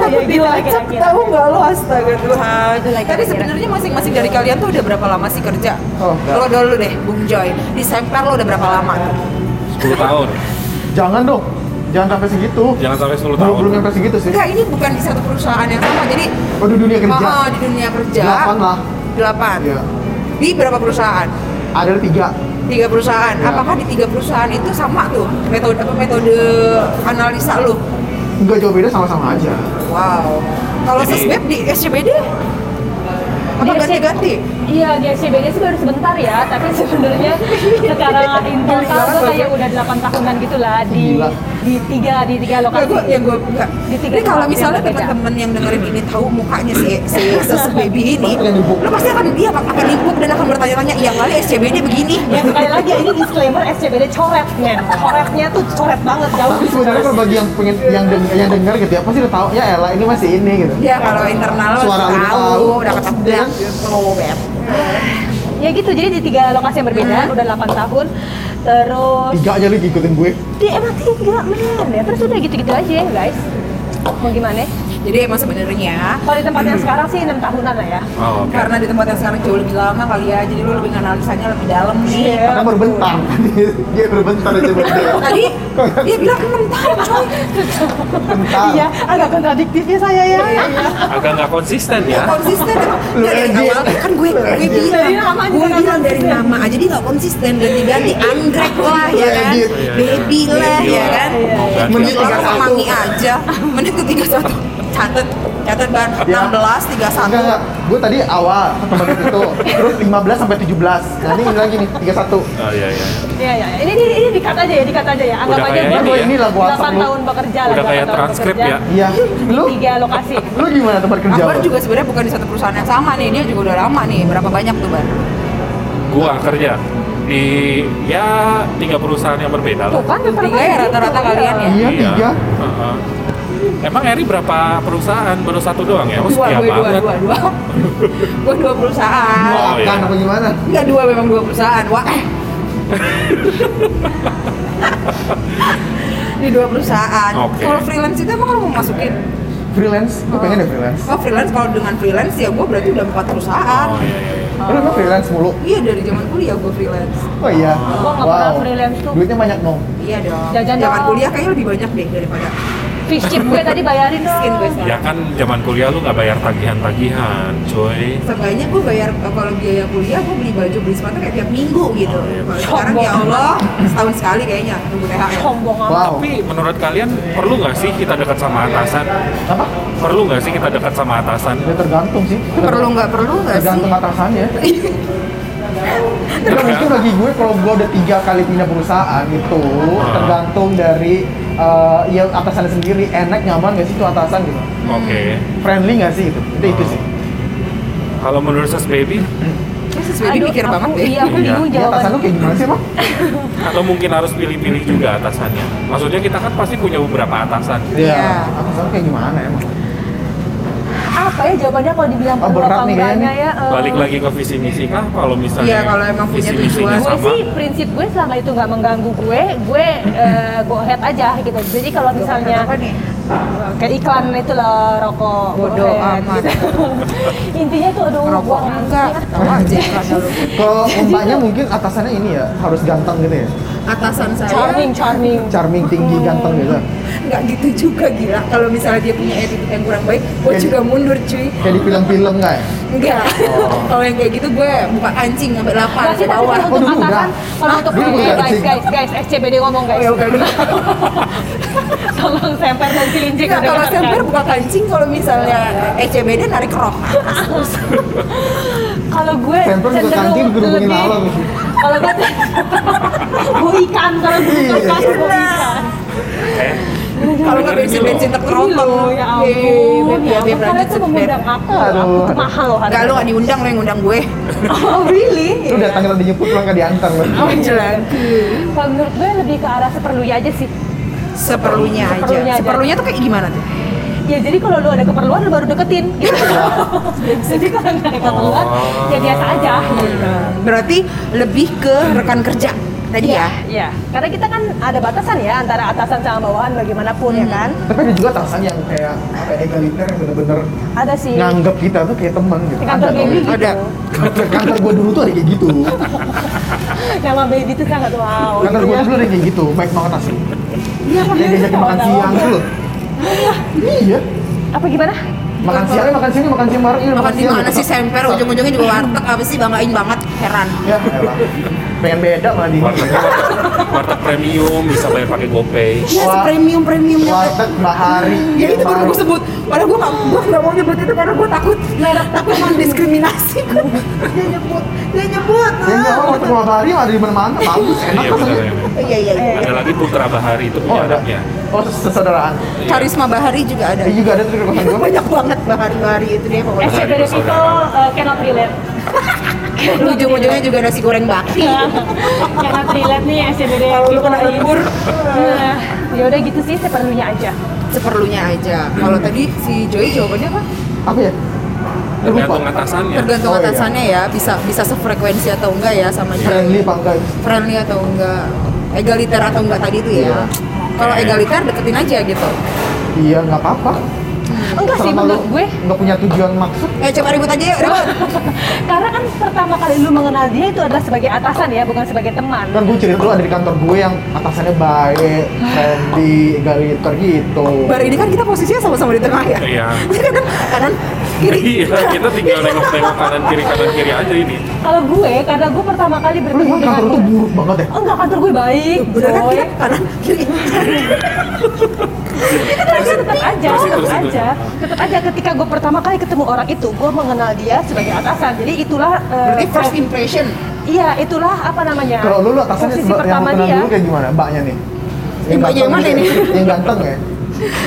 Ya gila Dilacak kira-kira. tahu nggak lo astaga Tuhan kira-kira. sebenarnya masing-masing dari kalian tuh udah berapa lama sih kerja? Oh, lo dulu deh, Bung Joy Di Semper lo udah berapa lama? 10 tahun. Jangan dong. Jangan sampai segitu. Jangan sampai 10 Belum tahun. belum sampai segitu sih. Enggak, ini bukan di satu perusahaan yang sama Jadi Oh, di dunia kerja. Oh, di dunia kerja Delapan lah. Delapan Iya. Di berapa perusahaan? Ada tiga. Tiga perusahaan Iya. Apakah di tiga perusahaan itu sama tuh? Metode apa metode analisa lo? Enggak jauh beda sama-sama aja. Wow Kalau sesbeb di SCBD? Apa ganti-ganti? Iya di SCBD sih baru sebentar ya, tapi [LAUGHS] sebenarnya secara in total tuh kayak udah 8 tahunan gitu lah di Gila. di tiga di tiga lokasi. gue, ya gue enggak. Di tiga Ini kalau misalnya teman-teman yang dengerin ini tahu mukanya si si [LAUGHS] sus baby ini, lo pasti akan dia akan nimpuk dan akan bertanya-tanya, iya kali SCBD begini. Ya sekali lagi ini disclaimer SCBD coret men, coretnya tuh coret banget jauh. Tapi sebenarnya kalau bagi yang pengen yang deng yang dengar gitu ya pasti udah tahu ya elah ini masih ini gitu. Ya kalau internal lo Suara lu tahu, tahu. udah ketebak Ya gitu, jadi di tiga lokasi yang berbeda udah 8 tahun. Terus Tiga aja lagi ikutin gue. di emang tiga men ya terus udah gitu-gitu aja ya guys. Mau gimana? Jadi emang sebenarnya Kalau di tempat yang sekarang sih enam tahunan lah ya. Oh, oke. karena di tempat yang sekarang jauh lebih lama kali ya, jadi lo lebih analisanya lebih dalam nih. Iya. Karena baru bentar. [LAUGHS] dia baru bentar aja beda. Tadi dia bilang 6 tahun coy. Bentar. Iya, agak kontradiktif ya saya ya. Agak nggak konsisten ya. konsisten dari awal kan gue gue bilang gue bilang dari nama aja dia nggak konsisten ganti-ganti anggrek lah ya kan baby lah Baby ya lah. kan Iya. Menit 31. memangi aja menit ke 31 catet catet ban Ya. 16 31 Enggak enggak. Gue tadi awal tempat itu. Terus 15 sampai 17. Nah, ini lagi nih 31. Oh iya iya. Iya, iya. Ini ini ini dikat aja ya, dikat aja ya. Anggap Udah kayak gua ini ya. Ini lah gua 8 WhatsApp lu. tahun bekerja. Udah kayak 8 tahun transkrip ya. Iya. Di Lu tiga lokasi. lu gimana tempat kerja? Akbar lu? juga sebenarnya bukan di satu perusahaan yang sama nih dia juga udah lama nih berapa banyak tuh ban Gua kerja di ya tiga perusahaan yang berbeda lah. Tuh kan rata-rata Tiga ya rata-rata kalian ya? Iya, tiga. Heeh. Emang Eri berapa perusahaan? Baru satu doang ya? Oh, dua gue dua banget. dua dua [LAUGHS] gue dua perusahaan Oh, iya. akan apa gimana? Enggak dua memang dua perusahaan. Wah. eh. Di dua perusahaan. Oke. Kalau freelance itu emang lo mau masukin? Freelance. Gue pengen deh freelance. Oh freelance kalau dengan freelance ya gue berarti udah empat perusahaan. Oh iya iya. emang freelance mulu? Iya dari zaman kuliah gue freelance. Oh iya. Gua nggak pernah freelance tuh. Duitnya banyak dong. Iya dong. Jajan zaman dong. kuliah kayaknya lebih banyak deh daripada Fish chip gue tadi bayarin dong. miskin gue sekarang. Ya kan zaman kuliah lu nggak bayar tagihan-tagihan, coy. Seenggaknya gue bayar kalau biaya kuliah gue beli baju beli sepatu kayak tiap minggu gitu. Oh, iya. Kalau sekarang ya Allah setahun sekali kayaknya nunggu THR. Sombong amat. Wow. Tapi menurut kalian perlu nggak sih kita dekat sama atasan? Apa? Perlu nggak sih kita dekat sama atasan? Ya tergantung sih. Perlu nggak perlu nggak sih? Tergantung atasannya. Mungkin bagi gue kalau gue udah tiga kali pindah perusahaan itu Ah. tergantung dari eh, ya atasannya sendiri enak nyaman gak sih itu atasan gitu Oke. friendly gak sih itu itu itu sih Kalau menurut Sus Baby, Ya, sesuai mikir aku- banget deh. Iya, aku Iya. bingung ya atasan lu kayak gimana sih emang [LAUGHS] atau mungkin harus pilih-pilih juga atasannya? Maksudnya kita kan pasti punya beberapa atasan. Iya. Iya. atasan kayak gimana emang Apa ya jawabannya kalau dibilang Oh, perlu berat apa nih enggaknya nih. ya? eh, Balik lagi ke visi misi kah? Kalau misalnya Iya, kalau emang punya visi misinya tujuan. gue sama. sih prinsip gue selama itu nggak mengganggu gue, gue eh, go ahead aja gitu. Jadi kalau misalnya kayak iklan itu lah rokok go Bodo amat. gitu. [LAUGHS] Intinya tuh aduh Rokok enggak. [LAUGHS] Kalau umpamanya mungkin atasannya ini ya harus ganteng gitu ya atasan saya. Charming, charming. charming tinggi ganteng gitu. Nggak gitu juga gila. Kalau misalnya dia punya attitude yang kurang baik gue Kayak- juga mundur cuy. kayak di film-film nggak ya? Enggak kalau yang kayak gitu gue buka kancing sampai 8 Nggak sih, ke tapi bawah. kalau untuk Oh, dulu atasan, udah. kalau untuk guys, sih. guys, guys, SCBD ngomong guys. ya udah [LAUGHS] Tolong semper dan cilincing Enggak, kalau semper buka kancing kalau misalnya ECBD narik rok [LAUGHS] Kalau gue cenderung kancing digerubungin lebih- lawan. Kalau gue [LAUGHS] gue ikan kalau gue Iya. ikan gue ikan. Eh, kalau nggak bensin bensin terkerotong ya Beb, ampun. ya, Ya ampun, kalian tuh mengundang aku. Aku tuh mahal loh Enggak, lu nggak diundang, lu yang ngundang gue Oh really? lu datang tadi nyebut pulang ke diantar lu Oh, jelas Kalau menurut gue lebih ke arah seperlunya aja sih. Seperlunya aja. Seperlunya tuh kayak gimana tuh? Ya jadi kalau lu ada keperluan lu baru deketin. Gitu. [LAUGHS] jadi kalau nggak ada keperluan ya biasa aja. Gitu. Berarti lebih ke rekan kerja tadi ya? Iya, karena kita kan ada batasan ya antara atasan sama bawahan bagaimanapun ya kan. tapi ada juga atasan yang kayak apa egaliter yang bener-bener Ada sih. nganggep kita tuh kayak teman gitu kantor ada baby tuh. gitu. Ada. kantor, kantor gua dulu tuh ada kayak gitu [LAUGHS] Nama baby itu sangat wow. kantor gitu gua ya. dulu ada kayak gitu baik banget asli Iya, dia diajakin makan siang tuh loh iya Apa gimana? makan siangnya makan siangnya makan siang bareng iya Makan di siang mana sih semper, ujung-ujungnya juga warteg apa sih banggain banget, heran. ya elah. Pengen beda malah di warteg [LAUGHS] warteg premium bisa bayar pakai GoPay Ya, Wah. premium premiumnya. warteg bahari Ya itu baru gue sebut. Padahal gue gak, gue gak mau nyebut itu karena gue takut takut mendiskriminasi. [LAUGHS] dia nyebut, dia nyebut. ya enggak apa warteg bahari ada di mana-mana bagus enak iya kan benar rasanya. ya. Iya iya iya. ada lagi Putra Bahari itu oh punya ada anaknya oh sesaudaraan Karisma Bahari juga ada. juga ada tuh [LAUGHS] Banyak banget Bahari-Bahari itu dia pokoknya. SCBD people uh, cannot relate. Ujung-ujungnya juga nasi goreng bakti. cannot relate nih SCBD Kalau lu kena ini. lembur, Nah, ya udah gitu sih seperlunya aja. seperlunya aja. Kalau tadi si Joy jawabannya apa? apa ya tergantung atasannya Tergantung Oh, iya. atasannya ya, bisa bisa sefrekuensi atau enggak ya sama dia. friendly apa enggak Friendly atau enggak, egaliter atau enggak tadi itu Iya. ya. Kalau egaliter deketin aja gitu. iya nggak apa-apa Enggak sih Selama menurut gue. nggak punya tujuan maksud Eh coba ribut aja yuk, ribut. [LAUGHS] Karena kan pertama kali lu mengenal dia itu adalah sebagai atasan ya, bukan sebagai teman. kan gue cerita dulu ada di kantor gue yang atasannya baik, friendly, egaliter gitu. Bar ini kan kita posisinya sama-sama di tengah ya. Iya. [LAUGHS] kanan, kanan, kiri. [LAUGHS] iya kita tinggal nengok-nengok kanan kiri kanan kiri aja ini Kalau gue, karena gue pertama kali Lu bertemu dengan kantor tuh buruk banget ya? Oh enggak, kantor gue baik, Bener kan kita kanan, kiri. Tapi tetap aja, Terus, tetap terus, aja, tetap aja ketika gue pertama kali ketemu orang itu, gue mengenal dia sebagai atasan. Jadi itulah, Berarti first impression. iya itulah apa namanya? Kalau lu lu atasannya posisi yang pertama kenal dia. dulu kayak gimana? Mbaknya nih. Yang mbaknya yang mana ini? Yang ganteng ya?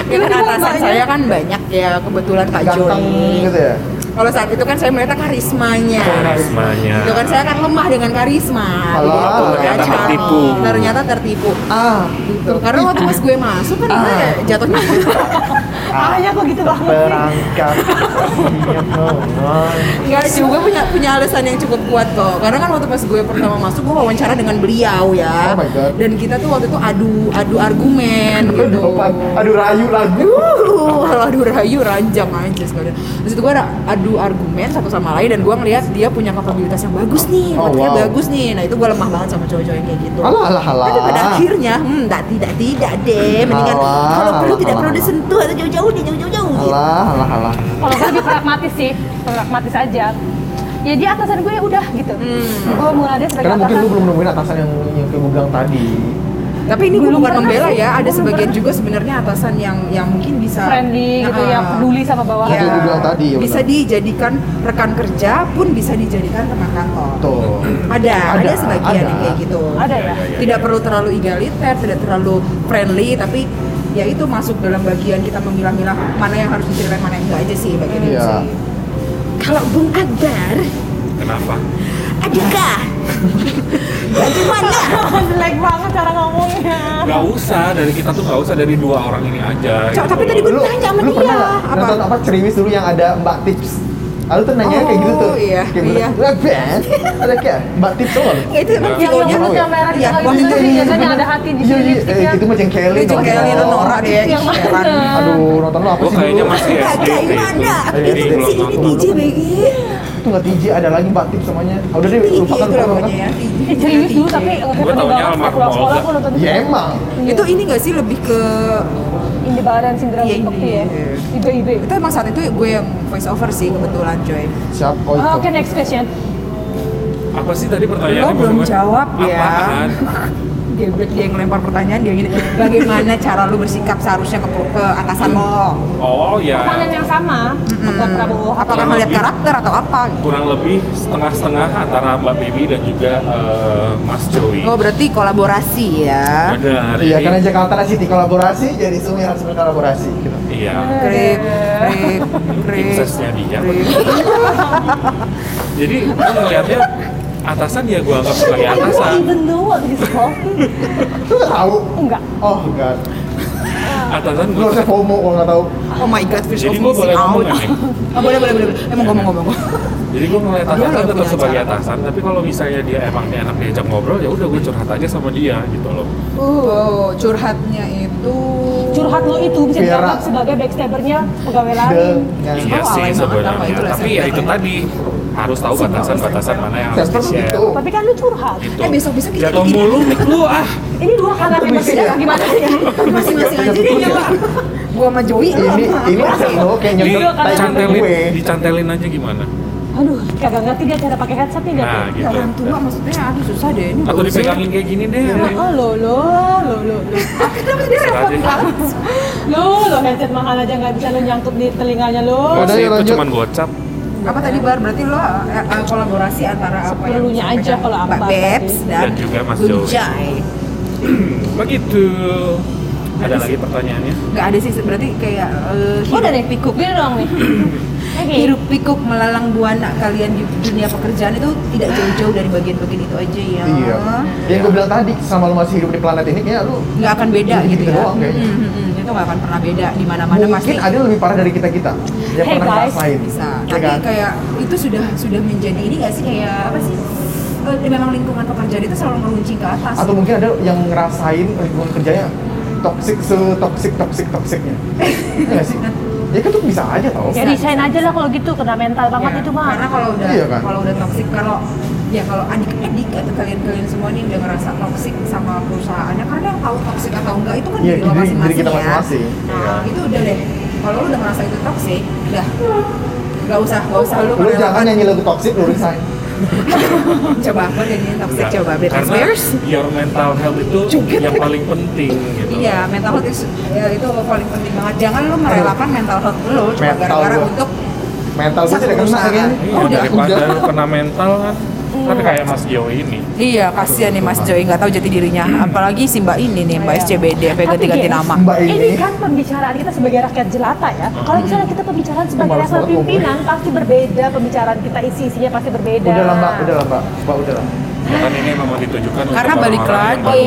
Ya kan Iya, atasan saya kan banyak ya, kebetulan Ganteng Joy. gitu ya? Kalau saat itu kan saya melihat karismanya. karismanya Itu kan saya kan lemah dengan karisma. Alah, Gitu, ternyata ya, cantik. tertipu. Ternyata tertipu. Ah, Gitu. Karena waktu pas gue masuk kan gue Ah. jatuhnya [LAUGHS] Makanya kok gitu banget. Iya, teman. Enggak juga punya punya alasan yang cukup kuat kok. Karena kan waktu pas gue pertama masuk gue wawancara dengan beliau ya. Oh my God. Dan kita tuh waktu itu adu adu argumen [LAUGHS] gitu. Aduh rayu lagu. Uh, [LAUGHS] aduh rayu ranjang aja sekalian. Terus itu gue ada adu argumen satu sama lain dan gue ngeliat dia punya kapabilitas yang bagus nih, Oh, wow. bagus nih. Nah itu gue lemah banget sama cowok-cowok yang kayak gitu. Alah, alah, alah. Tapi pada akhirnya, hmm, tak, tidak, tidak deh. Mendingan Alah, kalau perlu alah, tidak alah, perlu disentuh atau jauh-jauh deh, jauh-jauh gitu. Alah, alah, alah. Kalau gue lebih pragmatis sih, pragmatis aja. Ya dia atasan gue udah gitu. Hmm. Gue mengenal dia sebagai Karena mungkin lu belum nemuin atasan yang yang kayak gue bilang tadi. Tapi ini gue Belum bukan membela ya, ada sebagian juga sebenarnya atasan yang yang mungkin bisa friendly gitu, Nah, yang peduli sama bawahan. Gue bilang tadi, ya bisa dijadikan rekan kerja pun bisa dijadikan teman kantor. Tuh. Ada, ada, Ada, sebagian ada. yang kayak gitu. Ada ya? Tidak perlu terlalu egaliter, tidak terlalu friendly, tapi ya itu masuk dalam bagian kita memilah-milah mana yang harus diceritain, mana yang enggak aja sih bagian itu Iya. sih. Kalau Bung Akbar, kenapa adakah? [LAUGHS] Bagaimana? [LAUGHS] Jelek banget cara ngomongnya. Gak usah dari kita tuh gak usah dari dua orang ini aja Cok, gitu tapi tadi gue Lu, tanya sama lu dia pernah apa? nonton apa cerimis dulu yang ada Mbak Tips? Lalu tuh nanya kayak gitu tuh. Oh, iya, Kayak iya. bener, "Lah, Ben, ada kayak Mbak [LAUGHS] nggak lu? Ya, itu emang Iya. yang yang videonya yang merah Iya, iya, wah, iya, sih iya, biasanya iya. ada hati di Iya, sini iya, lipstick eh, ya. itu mah jengkelin. Itu jengkelin tau. Nora deh. Yang mana? Aduh, nonton lu apa sih kayaknya dulu? masih SD Kayak waktu itu. Itu sih ini. DJ BG. Itu nggak TJ, ada lagi Mbak Tips namanya. Ah, Udah deh, lupakan itu lupakan. namanya ya. Eh, serius dulu tapi Gua taunya almarhum Olga. aku nonton Ya emang. Itu ini gak sih lebih ke Indi Badan Sindrom Iya, iya, ya. iya. Ibe-ibe. itu emang saat itu gue yang voice over sih kebetulan coy. Siap, oh Ah, Oke, next question. Apa sih tadi Lo pertanyaannya? belum Bagaimana? jawab ya. Dia dia yang lempar pertanyaan dia gini. Bagaimana cara lu bersikap seharusnya ke, ke atasan lo? Oh ya, Pertanyaan yang sama, buat Prabowo. Apakah melihat karakter atau apa? kurang lebih setengah-setengah antara Mbak Baby dan juga eh, Mas Joey. Oh berarti kolaborasi ya. Benar. Iya, jadi- karena Jakarta City kolaborasi, jadi Sumi harus berkolaborasi. Gitu. Iya. Krip, krip, krip. Prinsesnya [LAUGHS] dia. Jadi gue ngeliatnya atasan ya gue anggap sebagai I atasan. even know what. Lu tahu? Enggak. Oh, enggak. Atasan Lu gue. harusnya FOMO kalau nggak tahu. Oh my god, fish Jadi gue boleh ngomong nih? Oh boleh boleh boleh. Emang ngomong-ngomong. Jadi gue ngeliat atasan tetap sebagai atasan, tapi kalau misalnya dia emang dia enak diajak ngobrol, ya udah gue curhat aja sama dia gitu loh. Oh, curhatnya itu Curhat lo itu bisa dianggap sebagai backstabbernya pegawai lain. Iya Oh, sih sebenarnya, itu tapi ya itu tadi harus tahu batasan-batasan mana yang harus Sensor di share. gitu. Tapi kan lu curhat. Gitu. Eh, besok-besok kita Jatuh mulu mic lu ah. Ini dua kanal yang berbeda ya? gimana ya? masing-masing aja nyala. Gua sama Joey Ini ini nyontek tai dicantelin, gue. dicantelin aja gimana? Aduh, kagak ngerti dia cara pakai headset nih Nah nggak? gitu. Orang tua maksudnya aduh susah deh ini. Atau dipegangin kayak gini deh. Oh lo lo lo lo lo Kenapa dia repot banget? lo lo headset mahal aja nggak bisa lo nyangkut di telinganya lo. Udah, yuk, itu lanjut. cuman gocap. Apa tadi Bar? Berarti lo eh, eh, kolaborasi antara apa yang Seperlunya aja kalau Mbak apa Babs tadi. dan, Dan juga Mas Joey. [CLEARS THROAT] Begitu. Ada lagi pertanyaannya? Nggak ada sih berarti kayak eh, Oh, udah deh, pikuk Gini dong nih. [CLEARS THROAT] Oke. hirup pikuk melalang buana kalian di dunia pekerjaan itu tidak jauh-jauh dari bagian-bagian itu aja ya. Iya. Yang gue bilang tadi, selama lu masih hidup di planet ini, kayaknya lu Nggak akan beda Gitu gitu ya. doang kayaknya. Hmm, hmm, hmm. Itu nggak akan pernah beda di mana-mana mungkin pasti ada yang lebih parah dari kita kita yang Hey, pernah guys. ngerasain. bisa. Ya Tapi kan? kayak itu sudah sudah menjadi ini nggak sih kayak apa sih? Eh, memang lingkungan pekerjaan itu selalu meruncing ke atas. Atau mungkin ada yang ngerasain lingkungan kerjanya toxic se toxic toxic toxicnya. [LAUGHS] Iya nggak sih? Ya kan tuh bisa aja tau. Ya resign aja lah kalau gitu, kena mental banget Ya, itu mah. Karena kalau udah Iya kan? kalau udah toksik kalau ya kalau adik-adik atau kalian-kalian semua nih udah ngerasa toksik sama perusahaannya karena yang tahu toksik atau enggak itu kan Iya, diri masing-masing diri kita ya. masing-masing. Nah, Iya. itu udah deh. Kalau lu udah ngerasa itu toksik, udah nggak usah nggak usah lu Lu jangan nyanyi lagu toxic lu resign. [LAUGHS] coba apa jadinya toksik Enggak. coba Britney Karena Spears. your mental health itu yang paling penting gitu. Iya, mental health is- ya, itu paling penting banget. Jangan lu merelakan mental health lu cuma Mental gara-gara untuk Mental gue tidak kena kan. Iya, Oh, udah, daripada udah. kena mental kan. Kan kayak Mas Jo ini. Iya, kasihan nih Mas Joy nggak tahu jati dirinya. Apalagi si Mbak ini nih, Mbak Iya. SCBD, apa Tapi, ganti-ganti nama. Mbak Ini ini kan pembicaraan kita sebagai rakyat jelata ya. Kalau misalnya kita pembicaraan sebagai level pimpinan pasti berbeda pembicaraan kita isi-isinya pasti berbeda. udah lah mbak, udah lah mbak, mbak udah lah. Ya kan ini memang ditujukan Karena untuk balik lagi.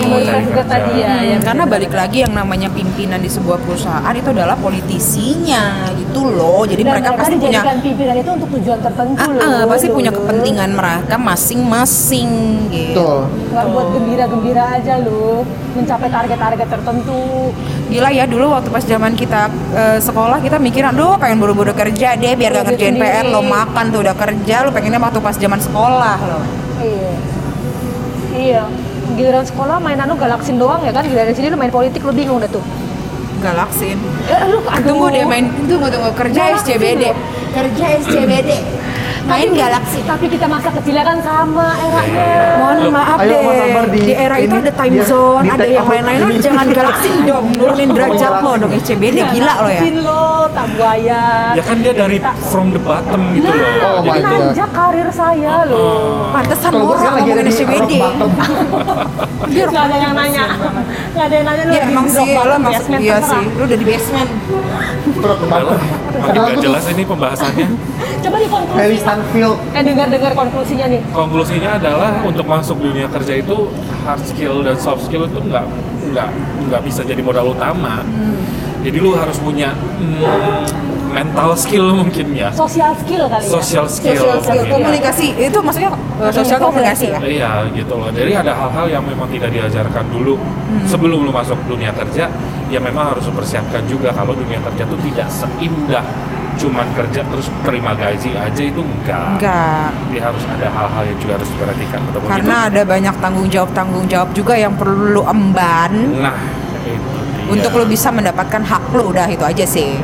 tadi ya, Hmm, yang karena balik lagi yang namanya pimpinan di sebuah perusahaan itu adalah politisinya gitu loh. Jadi Dan mereka, pasti punya pimpinan itu untuk tujuan tertentu Ah, loh. ah, pasti punya loh. kepentingan mereka masing-masing gitu. Betul. Nggak buat gembira-gembira aja loh, mencapai target-target tertentu. Gila ya dulu waktu pas zaman kita eh, sekolah kita mikir aduh pengen buru-buru kerja deh biar gak Duit ngerjain PR lo makan tuh udah kerja lo pengennya waktu pas zaman sekolah lo. Iya. Iya. Giliran sekolah main anu galaksin doang ya kan, giliran sini lu main politik lu bingung dah tuh. Galaksin. Eh, lu aduh. Tunggu deh main tunggu tunggu kerja Galaksin SCBD. loh. Kerja SCBD. Main Tapi- Galaxy. Tapi kita masa kecilnya kan sama eranya. Mohon maaf Ayo, deh. Di, di- era itu ini, ada time dia- zone, ada yang lain-lain. Lo jangan galaksin dong, nurunin derajat lo dong SCBD gila lo ya. Lo, tak buaya. Ya kan dia dari from the bottom gitu loh. Oh my Jadi God. Nanjak karir saya loh. Pantesan orang ngomongin. Dia [LAUGHS] Gak ada yang nanya. Gak ada yang nanya lu Ya di emang sih, lo masuk basement, iya sih, lo udah di basement. Udah jelas ini pembahasannya. Coba di konklusi. Stanfield. Eh dengar-dengar konklusinya nih. Konklusinya adalah untuk masuk dunia kerja itu hard skill dan soft skill itu nggak nggak nggak bisa jadi modal utama. Jadi lu harus punya hmm, mental skill mungkin ya, Social skill kali ya. social skill. Social skill, mungkin ya. komunikasi itu maksudnya uh, sosial komunikasi ya. Iya gitu loh. Jadi ada hal-hal yang memang tidak diajarkan dulu Hmm. sebelum lu masuk dunia kerja. Ya memang harus mempersiapkan juga kalau dunia kerja itu tidak seindah cuman kerja terus terima gaji aja itu enggak. Enggak. Jadi harus ada hal-hal yang juga harus diperhatikan. Begitu? Karena ada banyak tanggung jawab tanggung jawab juga yang perlu lu emban nah itu dia. untuk lu bisa mendapatkan hak lu udah itu aja sih.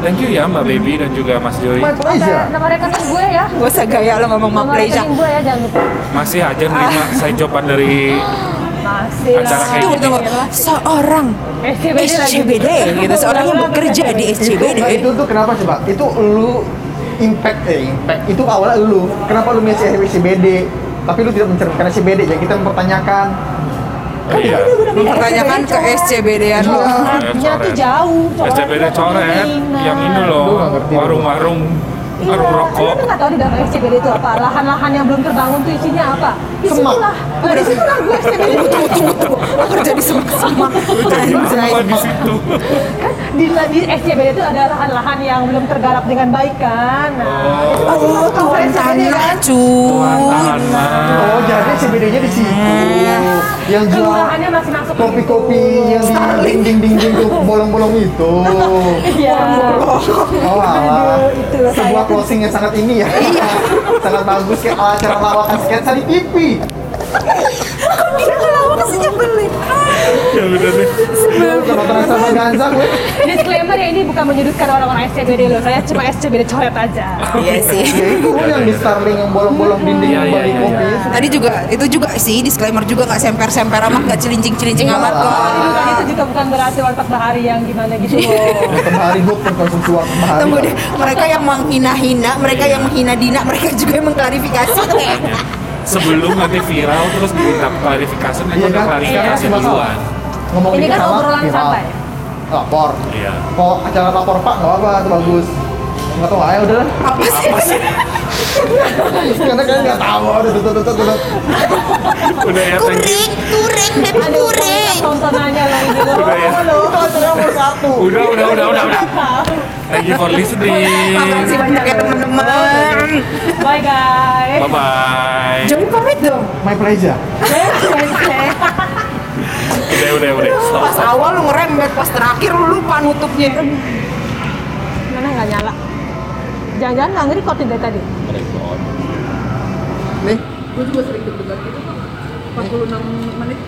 Thank you ya Mbak Baby dan juga Mas Joy. My pleasure. Nama rekening gue ya. Gak usah gaya lo ngomong Nama Mapleja. rekening gue ya jangan lupa. Masih aja nerima [LAUGHS] saya jawaban dari Acara kayak Tunggu, tunggu. Seorang SCBD. SCBD gitu, seorang yang bekerja di SCBD. Itu tuh kenapa coba? Itu lu impact eh impact itu awalnya lu. Kenapa lu milih CBD? Tapi lu tidak mencerminkan CBD. Jadi kita mempertanyakan Oh, iya. Mempertanyakan ke SCBD-an lo. Artinya tuh jauh. SCBD coret yang ini Lu loh nggak ngerti. warung-warung Iya, warung rokok. Lu nggak tahu di dalam SCBD itu apa? Lahan-lahan yang belum terbangun tuh isinya apa? Di Semak. situlah. Nah, di situlah gue SCBD. Tunggu, tunggu, tunggu. Lo kerja di semak-semak. Jadi Anjay. di situ? Kan di, di SCBD itu ada lahan-lahan yang belum tergarap dengan baik kan. Nah, itu Oh, masuk ke tuan tanah, kan. Tuan cuy. tanah. Oh, jadi CBD-nya di situ. Yang jual masih masuk kopi-kopi yang di dinding-dinding tuh bolong-bolong itu. [LAUGHS] Iya. Oh, alah. itu Sebuah closing yang sangat ini ya. [LAUGHS] sangat bagus kayak acara lawakan sketsa di TV. Dia ngelawak sih nyebelin. Ya udah deh. Sama terasa sama Ganza gue. Disclaimer ya ini bukan menyudutkan orang-orang SCBD loh. Saya cuma SCBD coret aja. Iya sih. Itu yang di Starling yang bolong-bolong dinding yang iya, bagi iya, kopi. iya. Tadi juga itu juga sih disclaimer juga nggak semper-semper amat, nggak celincing-celincing Iya amat kok. Itu juga bukan berarti warteg bahari yang gimana gitu loh. Kemarin gue pengkonsumsi waktu hari. Tunggu deh, mereka yang menghina-hina, mereka yang menghina Dina, mereka juga yang mengklarifikasi Sebelum nanti viral terus diminta klarifikasi, nanti Iya udah kan? klarifikasi Iya. duluan. Ngomong Ini kan obrolan santai. Lapor. Iya. Kalau acara lapor pak nggak apa-apa, itu bagus. Nggak tahu aja udah. apa sih? Karena kalian nggak tahu. Udah, tuh, tuh, tuh. Udah ya, thank you. Kuring, kuring, dan kuring. tontonannya loh. Udah ya. Satu. Udah, udah, udah, udah, udah. Thank you for listening. Makasih banyak ya teman-teman. Bye guys. Bye bye. Jangan pamit dong. My pleasure. Udah, udah, udah. Stop. Pas awal lu ngerembet, pas terakhir lu lupa nutupnya. Mana nggak nyala? Jangan-jangan nggak nge-recordin dari tadi? Nih. Gue juga sering deg-degan gitu kok. 46 menit